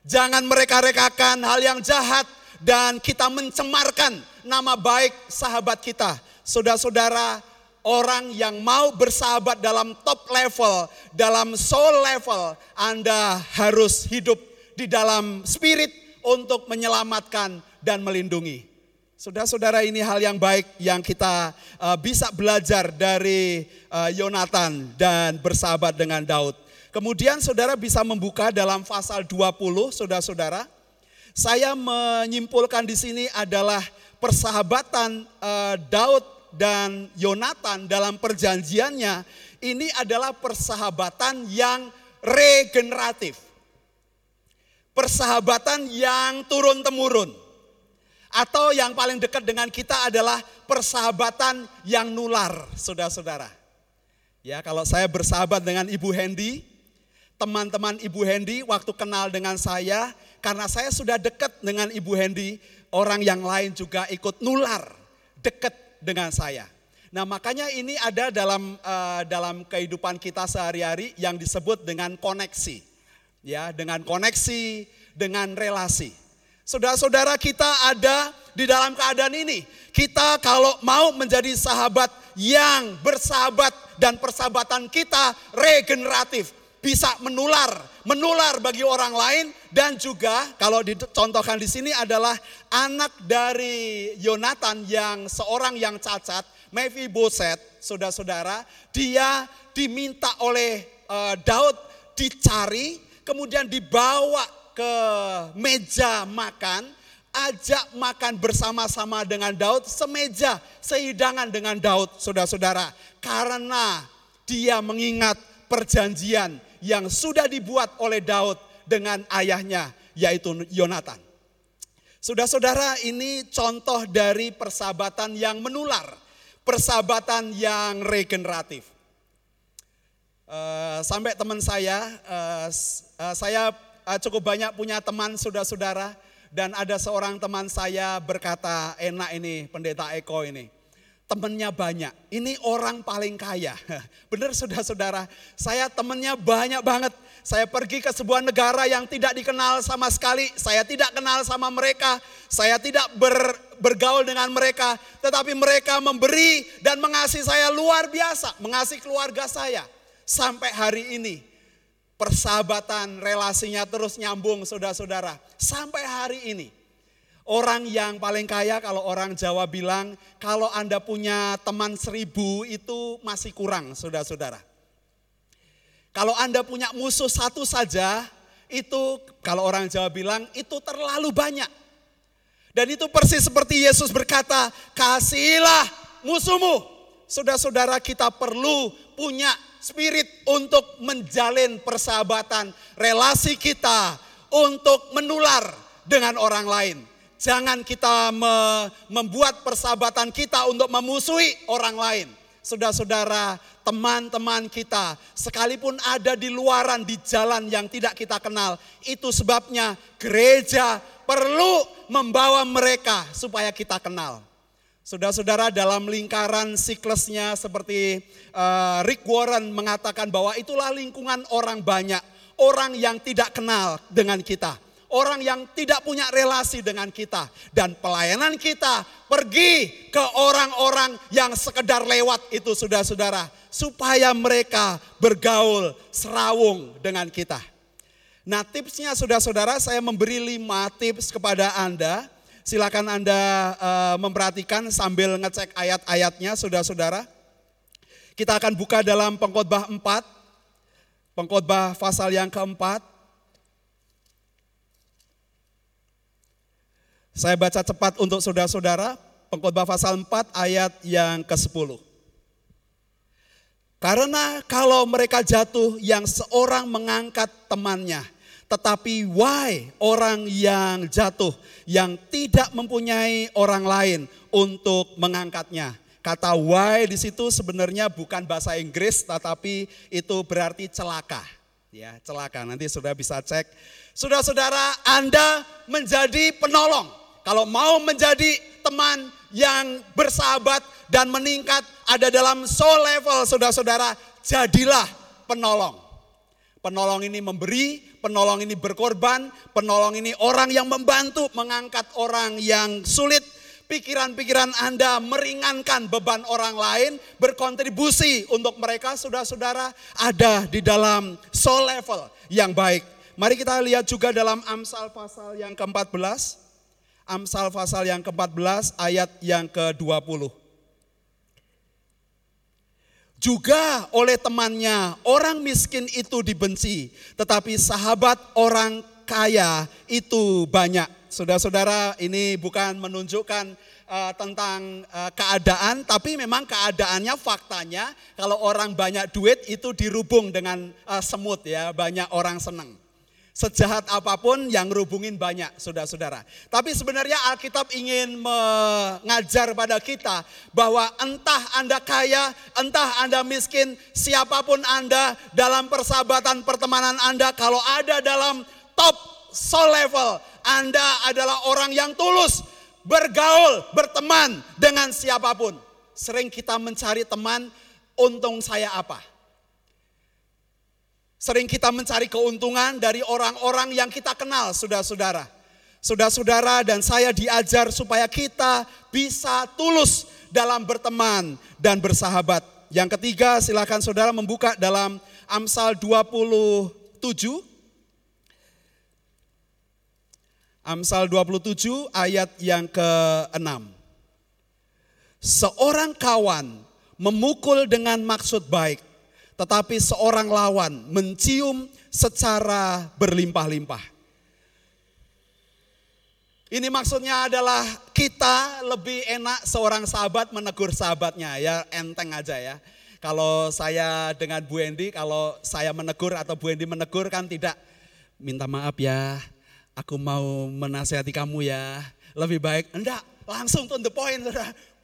Jangan mereka-rekakan hal yang jahat dan kita mencemarkan nama baik sahabat kita. Saudara-saudara, orang yang mau bersahabat dalam top level, dalam soul level, Anda harus hidup di dalam spirit untuk menyelamatkan dan melindungi. Saudara-saudara ini hal yang baik yang kita uh, bisa belajar dari uh, Yonatan dan bersahabat dengan Daud. Kemudian saudara bisa membuka dalam pasal 20 saudara-saudara. Saya menyimpulkan di sini adalah persahabatan uh, Daud dan Yonatan dalam perjanjiannya ini adalah persahabatan yang regeneratif. Persahabatan yang turun-temurun atau yang paling dekat dengan kita adalah persahabatan yang nular, saudara-saudara. Ya, kalau saya bersahabat dengan Ibu Hendy, teman-teman Ibu Hendy waktu kenal dengan saya, karena saya sudah dekat dengan Ibu Hendy, orang yang lain juga ikut nular dekat dengan saya. Nah, makanya ini ada dalam uh, dalam kehidupan kita sehari-hari yang disebut dengan koneksi. Ya, dengan koneksi, dengan relasi. Saudara-saudara kita ada di dalam keadaan ini. Kita kalau mau menjadi sahabat yang bersahabat dan persahabatan kita regeneratif. Bisa menular, menular bagi orang lain dan juga kalau dicontohkan di sini adalah anak dari Yonatan yang seorang yang cacat, Boset, saudara-saudara, dia diminta oleh uh, Daud dicari, kemudian dibawa ke meja makan, ajak makan bersama-sama dengan Daud, semeja, sehidangan dengan Daud, saudara-saudara. Karena dia mengingat perjanjian yang sudah dibuat oleh Daud dengan ayahnya, yaitu Yonatan. Saudara-saudara, ini contoh dari persahabatan yang menular, persahabatan yang regeneratif. Uh, sampai teman saya, uh, uh, saya uh, cukup banyak punya teman saudara-saudara dan ada seorang teman saya berkata enak ini pendeta Eko ini. Temennya banyak, ini orang paling kaya. Benar saudara-saudara, saya temennya banyak banget. Saya pergi ke sebuah negara yang tidak dikenal sama sekali. Saya tidak kenal sama mereka. Saya tidak ber, bergaul dengan mereka. Tetapi mereka memberi dan mengasihi saya luar biasa. Mengasihi keluarga saya. Sampai hari ini persahabatan relasinya terus nyambung saudara-saudara. Sampai hari ini. Orang yang paling kaya kalau orang Jawa bilang kalau Anda punya teman seribu itu masih kurang saudara-saudara. Kalau Anda punya musuh satu saja itu kalau orang Jawa bilang itu terlalu banyak. Dan itu persis seperti Yesus berkata, kasihilah musuhmu. Saudara-saudara kita perlu punya spirit untuk menjalin persahabatan, relasi kita untuk menular dengan orang lain. Jangan kita me membuat persahabatan kita untuk memusuhi orang lain. Saudara-saudara, teman-teman kita, sekalipun ada di luaran, di jalan yang tidak kita kenal, itu sebabnya gereja perlu membawa mereka supaya kita kenal. Saudara-saudara dalam lingkaran siklusnya seperti uh, Rick Warren mengatakan bahwa itulah lingkungan orang banyak. Orang yang tidak kenal dengan kita. Orang yang tidak punya relasi dengan kita. Dan pelayanan kita pergi ke orang-orang yang sekedar lewat itu saudara-saudara. Supaya mereka bergaul serawung dengan kita. Nah tipsnya saudara-saudara saya memberi lima tips kepada Anda Silakan Anda uh, memperhatikan sambil ngecek ayat-ayatnya saudara-saudara. Kita akan buka dalam pengkhotbah 4 Pengkhotbah pasal yang keempat. Saya baca cepat untuk saudara-saudara, Pengkhotbah pasal 4 ayat yang ke-10. Karena kalau mereka jatuh yang seorang mengangkat temannya, tetapi why orang yang jatuh yang tidak mempunyai orang lain untuk mengangkatnya. Kata why di situ sebenarnya bukan bahasa Inggris tetapi itu berarti celaka. Ya, celaka. Nanti sudah bisa cek. Saudara-saudara, Anda menjadi penolong. Kalau mau menjadi teman yang bersahabat dan meningkat ada dalam soul level saudara-saudara, jadilah penolong. Penolong ini memberi, penolong ini berkorban, penolong ini orang yang membantu mengangkat orang yang sulit, pikiran-pikiran Anda meringankan beban orang lain, berkontribusi untuk mereka saudara-saudara ada di dalam soul level yang baik. Mari kita lihat juga dalam Amsal pasal yang ke-14. Amsal pasal yang ke-14 ayat yang ke-20. Juga oleh temannya orang miskin itu dibenci, tetapi sahabat orang kaya itu banyak Saudara-saudara, ini bukan menunjukkan uh, tentang uh, keadaan, tapi memang keadaannya faktanya kalau orang banyak duit itu dirubung dengan uh, semut ya, banyak orang senang. Sejahat apa pun yang rubungin banyak, saudara-saudara. Tapi sebenarnya Alkitab ingin mengajar pada kita bahwa entah Anda kaya, entah Anda miskin, siapa pun Anda dalam persahabatan pertemanan Anda, kalau ada dalam top soul level, anda adalah orang yang tulus, bergaul, berteman dengan siapa pun. Sering kita mencari teman, untung saya apa? Sering kita mencari keuntungan dari orang-orang yang kita kenal, saudara-saudara. Saudara-saudara dan saya diajar supaya kita bisa tulus dalam berteman dan bersahabat. Yang ketiga silakan saudara membuka dalam Amsal 27 Amsal 27 ayat yang ke-6. Seorang kawan memukul dengan maksud baik, tetapi seorang lawan mencium secara berlimpah-limpah. Ini maksudnya adalah kita lebih enak seorang sahabat menegur sahabatnya ya enteng aja ya. Kalau saya dengan Bu Endi, kalau saya menegur atau Bu Endi menegur kan tidak minta maaf ya, aku mau menasehati kamu ya. Lebih baik, enggak, langsung to the point.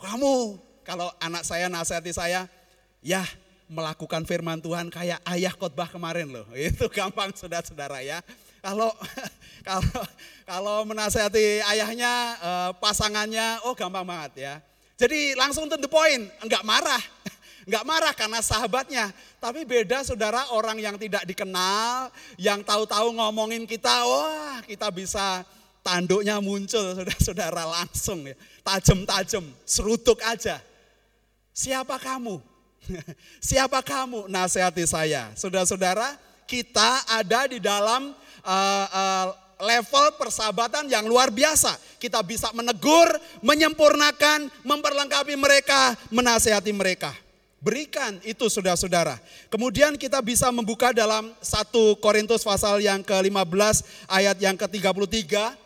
Kamu, kalau anak saya nasihati saya, ya melakukan firman Tuhan kayak ayah khotbah kemarin loh. Itu gampang saudara-saudara ya. Kalau kalau kalau menasehati ayahnya, eh, pasangannya, oh gampang banget ya. Jadi langsung to the point, enggak marah. Enggak marah karena sahabatnya. Tapi beda saudara orang yang tidak dikenal, yang tahu-tahu ngomongin kita, wah kita bisa tanduknya muncul saudara-saudara langsung ya. Tajam-tajam, serutuk aja. Siapa kamu? Siapa kamu? Nasihati saya. Saudara-saudara, kita ada di dalam uh, uh, level persahabatan yang luar biasa. Kita bisa menegur, menyempurnakan, memperlengkapi mereka, menasehati mereka. Berikan itu saudara-saudara. Kemudian kita bisa membuka dalam 1 Korintus pasal yang ke-15 ayat yang ke-33.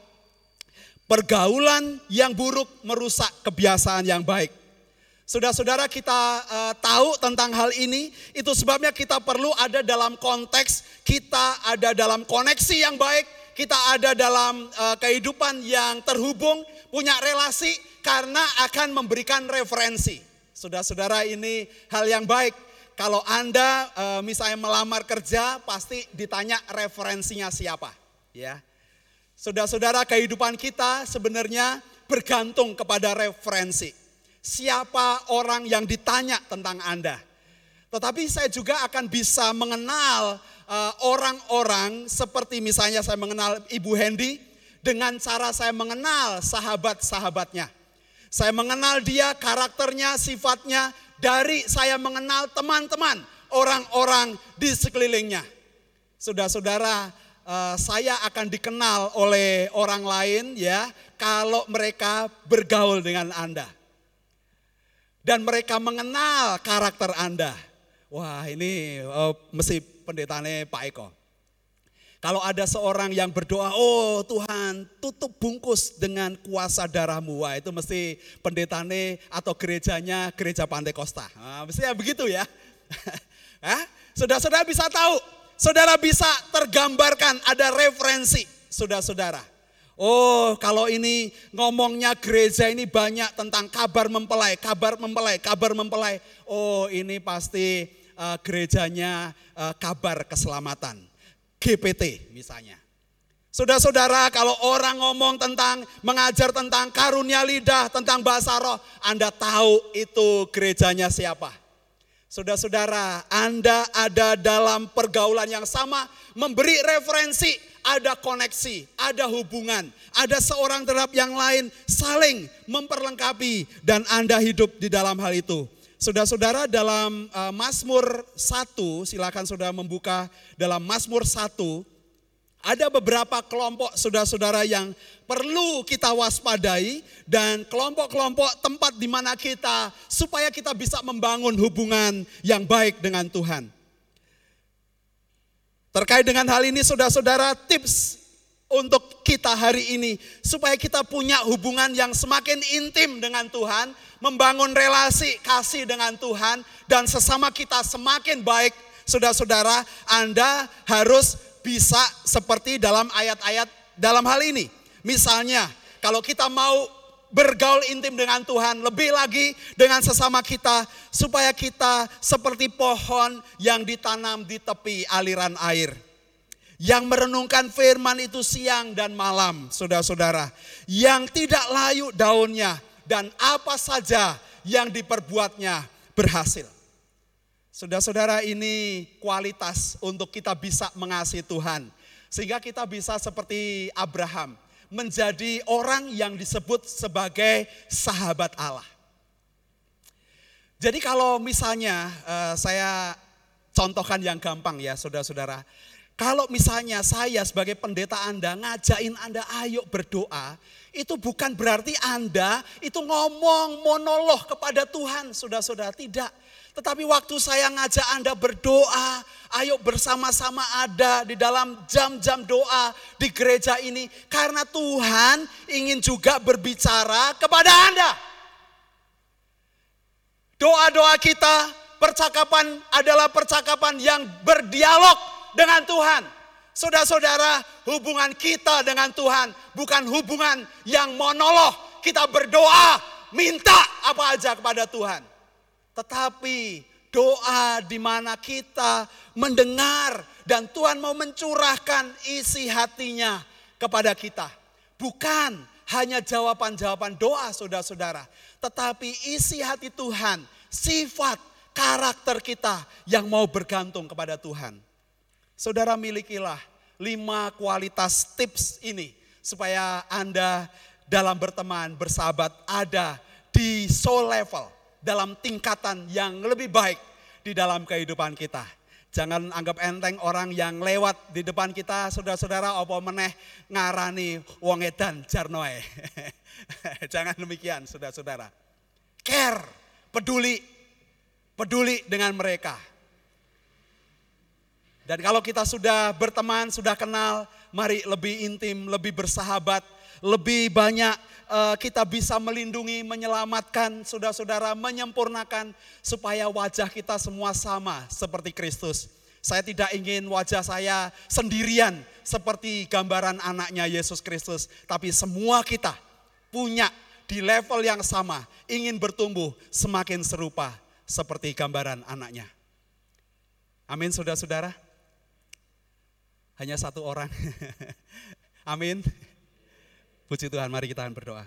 Pergaulan yang buruk merusak kebiasaan yang baik. Saudara-saudara kita uh, tahu tentang hal ini, itu sebabnya kita perlu ada dalam konteks, kita ada dalam koneksi yang baik, kita ada dalam uh, kehidupan yang terhubung, punya relasi karena akan memberikan referensi. Saudara-saudara ini hal yang baik. Kalau Anda e, misalnya melamar kerja pasti ditanya referensinya siapa, ya. Saudara-saudara kehidupan kita sebenarnya bergantung kepada referensi. Siapa orang yang ditanya tentang Anda. Tetapi saya juga akan bisa mengenal e, orang-orang seperti misalnya saya mengenal Ibu Hendy dengan cara saya mengenal sahabat-sahabatnya. Saya mengenal dia, karakternya, sifatnya dari saya mengenal teman-teman, orang-orang di sekelilingnya. Saudara-saudara, eh, saya akan dikenal oleh orang lain ya kalau mereka bergaul dengan Anda. Dan mereka mengenal karakter Anda. Wah ini oh, mesti pendetane Pak Eko. Kalau ada seorang yang berdoa, oh Tuhan tutup bungkus dengan kuasa darahmu. Wah itu mesti pendetane atau gerejanya gereja Pantai Costa. Nah, mestinya begitu ya. Saudara-saudara bisa tahu, saudara bisa tergambarkan ada referensi saudara-saudara. Oh, kalau ini ngomongnya gereja ini banyak tentang kabar mempelai, kabar mempelai, kabar mempelai. Oh, ini pasti uh, gerejanya uh, kabar keselamatan. GPT misalnya. Saudara-saudara, kalau orang ngomong tentang mengajar tentang karunia lidah, tentang bahasa roh, Anda tahu itu gerejanya siapa. Saudara-saudara, Anda ada dalam pergaulan yang sama, memberi referensi, ada koneksi, ada hubungan, ada seorang terhadap yang lain saling memperlengkapi dan Anda hidup di dalam hal itu. Saudara-saudara dalam uh, Mazmur 1, silakan saudara membuka dalam Mazmur 1, ada beberapa kelompok saudara-saudara yang perlu kita waspadai dan kelompok-kelompok tempat di mana kita supaya kita bisa membangun hubungan yang baik dengan Tuhan. Terkait dengan hal ini saudara-saudara tips untuk kita hari ini supaya kita punya hubungan yang semakin intim dengan Tuhan, membangun relasi kasih dengan Tuhan dan sesama kita semakin baik. Saudara-saudara, Anda harus bisa seperti dalam ayat-ayat dalam hal ini. Misalnya, kalau kita mau bergaul intim dengan Tuhan, lebih lagi dengan sesama kita, supaya kita seperti pohon yang ditanam di tepi aliran air yang merenungkan firman itu siang dan malam, saudara-saudara, yang tidak layu daunnya dan apa saja yang diperbuatnya berhasil. Saudara-saudara, ini kualitas untuk kita bisa mengasihi Tuhan, sehingga kita bisa seperti Abraham, menjadi orang yang disebut sebagai sahabat Allah. Jadi kalau misalnya uh, saya contohkan yang gampang ya saudara-saudara. Kalau misalnya saya sebagai pendeta Anda ngajain Anda ayo berdoa, itu bukan berarti Anda itu ngomong monolog kepada Tuhan, saudara-saudara. Tidak. Tetapi waktu saya ngajak Anda berdoa, ayo bersama-sama ada di dalam jam-jam doa di gereja ini. Karena Tuhan ingin juga berbicara kepada Anda. Doa-doa kita, percakapan adalah percakapan yang berdialog dengan Tuhan. Saudara-saudara, hubungan kita dengan Tuhan bukan hubungan yang monolog. Kita berdoa, minta apa aja kepada Tuhan. Tetapi doa di mana kita mendengar dan Tuhan mau mencurahkan isi hatinya kepada kita. Bukan hanya jawaban-jawaban doa saudara-saudara. Tetapi isi hati Tuhan, sifat, karakter kita yang mau bergantung kepada Tuhan. Saudara milikilah lima kualitas tips ini supaya Anda dalam berteman, bersahabat ada di soul level, dalam tingkatan yang lebih baik di dalam kehidupan kita. Jangan anggap enteng orang yang lewat di depan kita, saudara-saudara, apa meneh ngarani wong edan jarnoe. Jangan demikian, saudara-saudara. Care, peduli, peduli dengan mereka dan kalau kita sudah berteman, sudah kenal, mari lebih intim, lebih bersahabat, lebih banyak uh, kita bisa melindungi, menyelamatkan saudara-saudara, menyempurnakan supaya wajah kita semua sama seperti Kristus. Saya tidak ingin wajah saya sendirian seperti gambaran anaknya Yesus Kristus, tapi semua kita punya di level yang sama, ingin bertumbuh semakin serupa seperti gambaran anaknya. Amin saudara-saudara. Hanya satu orang. Amin. Puji Tuhan, mari kita berdoa.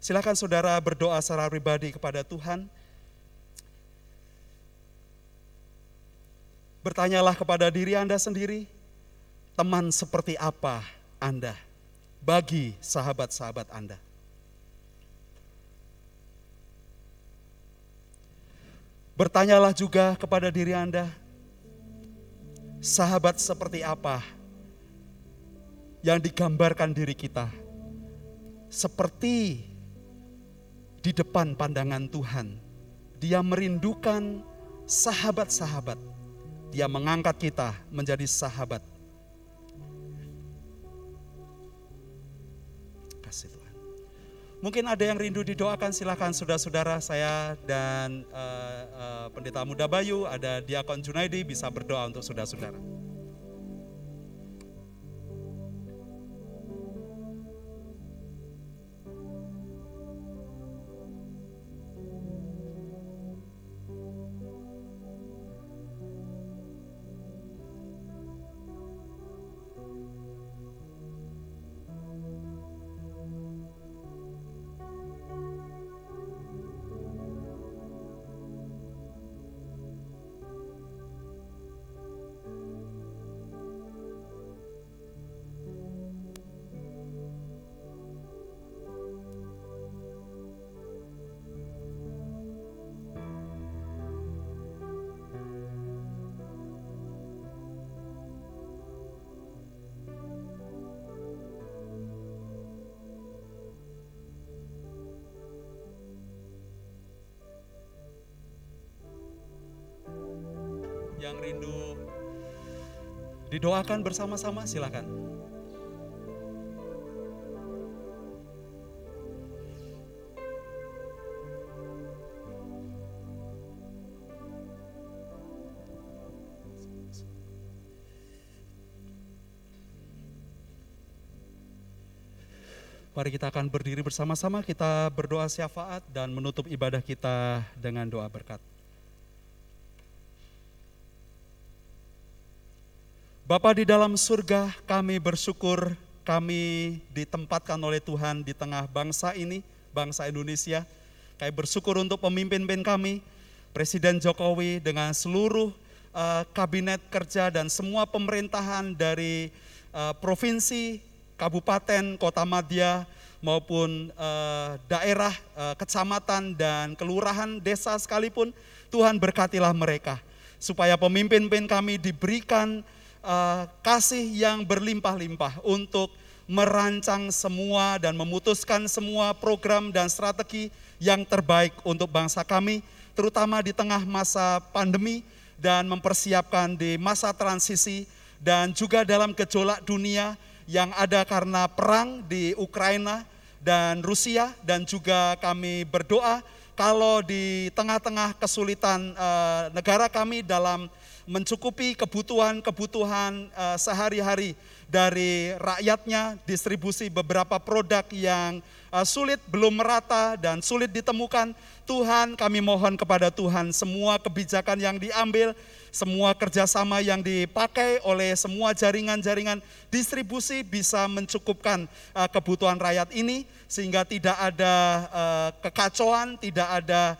Silakan saudara berdoa secara pribadi kepada Tuhan. Bertanyalah kepada diri Anda sendiri, teman seperti apa Anda bagi sahabat-sahabat Anda. Bertanyalah juga kepada diri Anda, sahabat seperti apa yang digambarkan diri kita seperti di depan pandangan Tuhan. Dia merindukan sahabat-sahabat. Dia mengangkat kita menjadi sahabat. Mungkin ada yang rindu didoakan, silakan saudara-saudara saya dan uh, uh, Pendeta Muda Bayu, ada Diakon Junaidi bisa berdoa untuk saudara-saudara. Didoakan bersama-sama silakan. Mari kita akan berdiri bersama-sama, kita berdoa syafaat dan menutup ibadah kita dengan doa berkat. Bapa di dalam surga, kami bersyukur kami ditempatkan oleh Tuhan di tengah bangsa ini, bangsa Indonesia. Kami bersyukur untuk pemimpin-pemimpin kami, Presiden Jokowi dengan seluruh uh, kabinet kerja dan semua pemerintahan dari uh, provinsi, kabupaten, kota madya maupun uh, daerah, uh, kecamatan dan kelurahan desa sekalipun, Tuhan berkatilah mereka supaya pemimpin-pemimpin kami diberikan uh, kasih yang berlimpah-limpah untuk merancang semua dan memutuskan semua program dan strategi yang terbaik untuk bangsa kami, terutama di tengah masa pandemi dan mempersiapkan di masa transisi dan juga dalam gejolak dunia yang ada karena perang di Ukraina dan Rusia. Dan juga kami berdoa kalau di tengah-tengah kesulitan uh, negara kami dalam mencukupi kebutuhan-kebutuhan uh, sehari-hari dari rakyatnya, distribusi beberapa produk yang uh, sulit, belum merata dan sulit ditemukan. Tuhan kami mohon kepada Tuhan semua kebijakan yang diambil, semua kerjasama yang dipakai oleh semua jaringan-jaringan distribusi bisa mencukupkan uh, kebutuhan rakyat ini sehingga tidak ada kekacauan, tidak ada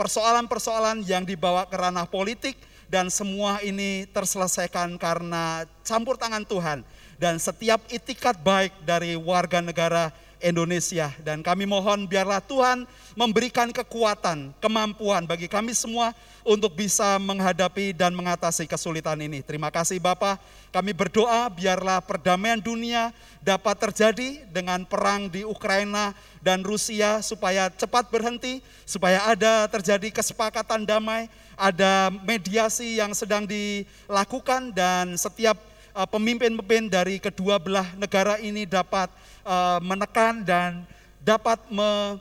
persoalan-persoalan yang dibawa ke ranah politik, dan semua ini terselesaikan karena campur tangan Tuhan. Dan setiap itikat baik dari warga negara Indonesia dan kami mohon biarlah Tuhan memberikan kekuatan, kemampuan bagi kami semua untuk bisa menghadapi dan mengatasi kesulitan ini. Terima kasih Bapak. Kami berdoa biarlah perdamaian dunia dapat terjadi dengan perang di Ukraina dan Rusia supaya cepat berhenti, supaya ada terjadi kesepakatan damai, ada mediasi yang sedang dilakukan dan setiap pemimpin-pemimpin dari kedua belah negara ini dapat uh, menekan dan dapat me,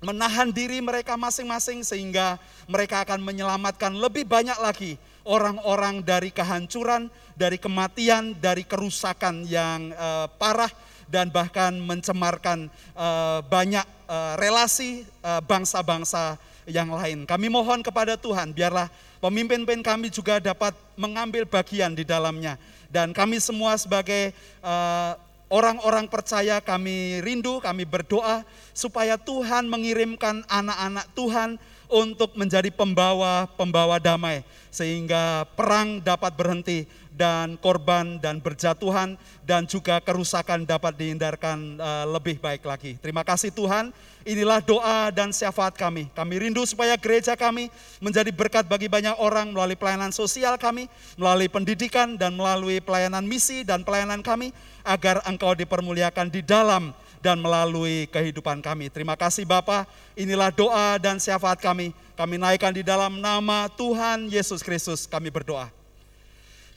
menahan diri mereka masing-masing sehingga mereka akan menyelamatkan lebih banyak lagi orang-orang dari kehancuran, dari kematian, dari kerusakan yang uh, parah dan bahkan mencemarkan uh, banyak uh, relasi bangsa-bangsa yang lain. Kami mohon kepada Tuhan, biarlah pemimpin-pemimpin kami juga dapat mengambil bagian di dalamnya. Dan kami semua sebagai uh, orang-orang percaya kami rindu, kami berdoa supaya Tuhan mengirimkan anak-anak Tuhan untuk menjadi pembawa-pembawa damai sehingga perang dapat berhenti dan korban dan berjatuhan dan juga kerusakan dapat dihindarkan uh, lebih baik lagi. Terima kasih Tuhan. Inilah doa dan syafaat kami. Kami rindu supaya gereja kami menjadi berkat bagi banyak orang melalui pelayanan sosial kami, melalui pendidikan dan melalui pelayanan misi dan pelayanan kami agar Engkau dipermuliakan di dalam dan melalui kehidupan kami. Terima kasih Bapa. Inilah doa dan syafaat kami. Kami naikkan di dalam nama Tuhan Yesus Kristus kami berdoa.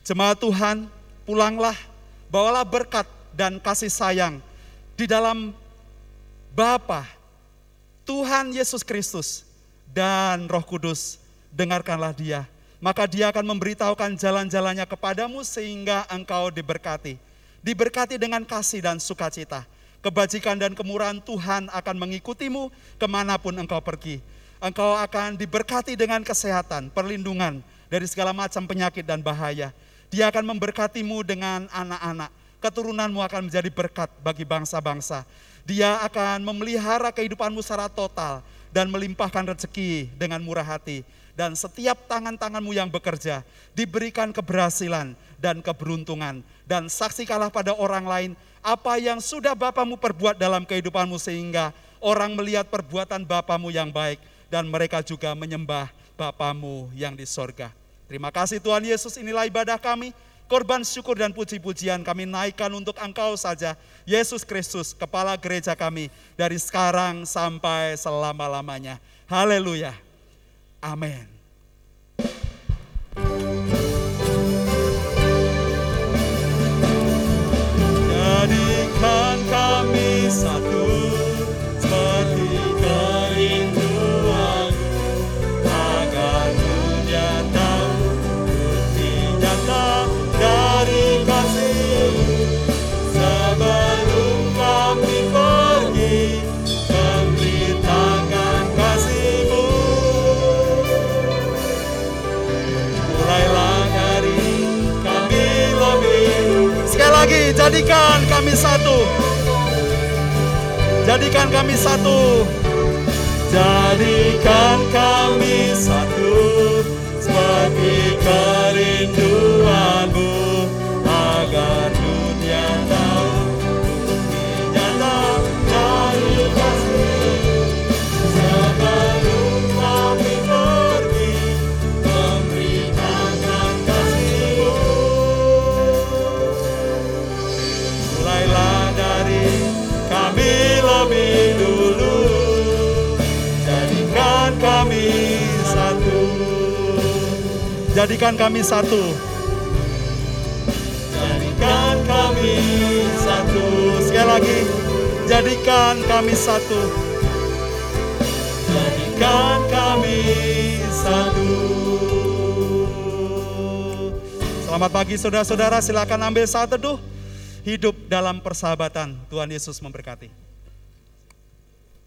Jemaat Tuhan, pulanglah, bawalah berkat dan kasih sayang di dalam Bapa, Tuhan Yesus Kristus dan Roh Kudus. Dengarkanlah dia, maka dia akan memberitahukan jalan-jalannya kepadamu sehingga engkau diberkati. Diberkati dengan kasih dan sukacita kebajikan dan kemurahan Tuhan akan mengikutimu ke mana pun engkau pergi. Engkau akan diberkati dengan kesehatan, perlindungan dari segala macam penyakit dan bahaya. Dia akan memberkatimu dengan anak-anak. Keturunanmu akan menjadi berkat bagi bangsa-bangsa. Dia akan memelihara kehidupanmu secara total dan melimpahkan rezeki dengan murah hati. Dan setiap tangan-tanganmu yang bekerja diberikan keberhasilan dan keberuntungan. Dan saksikanlah pada orang lain apa yang sudah Bapamu perbuat dalam kehidupanmu sehingga orang melihat perbuatan Bapamu yang baik dan mereka juga menyembah Bapamu yang di sorga. Terima kasih Tuhan Yesus, inilah ibadah kami. Korban syukur dan puji-pujian kami naikkan untuk Engkau saja, Yesus Kristus, Kepala Gereja kami, dari sekarang sampai selama-lamanya. Haleluya. Amin. jadikan kami satu jadikan kami satu. Jadikan kami satu. Jadikan kami satu. Seperti kerinduanmu jadikan kami satu. Jadikan kami satu. Sekali lagi. Jadikan kami satu. Jadikan kami satu. Selamat pagi saudara-saudara, silakan ambil saat teduh. Hidup dalam persahabatan. Tuhan Yesus memberkati.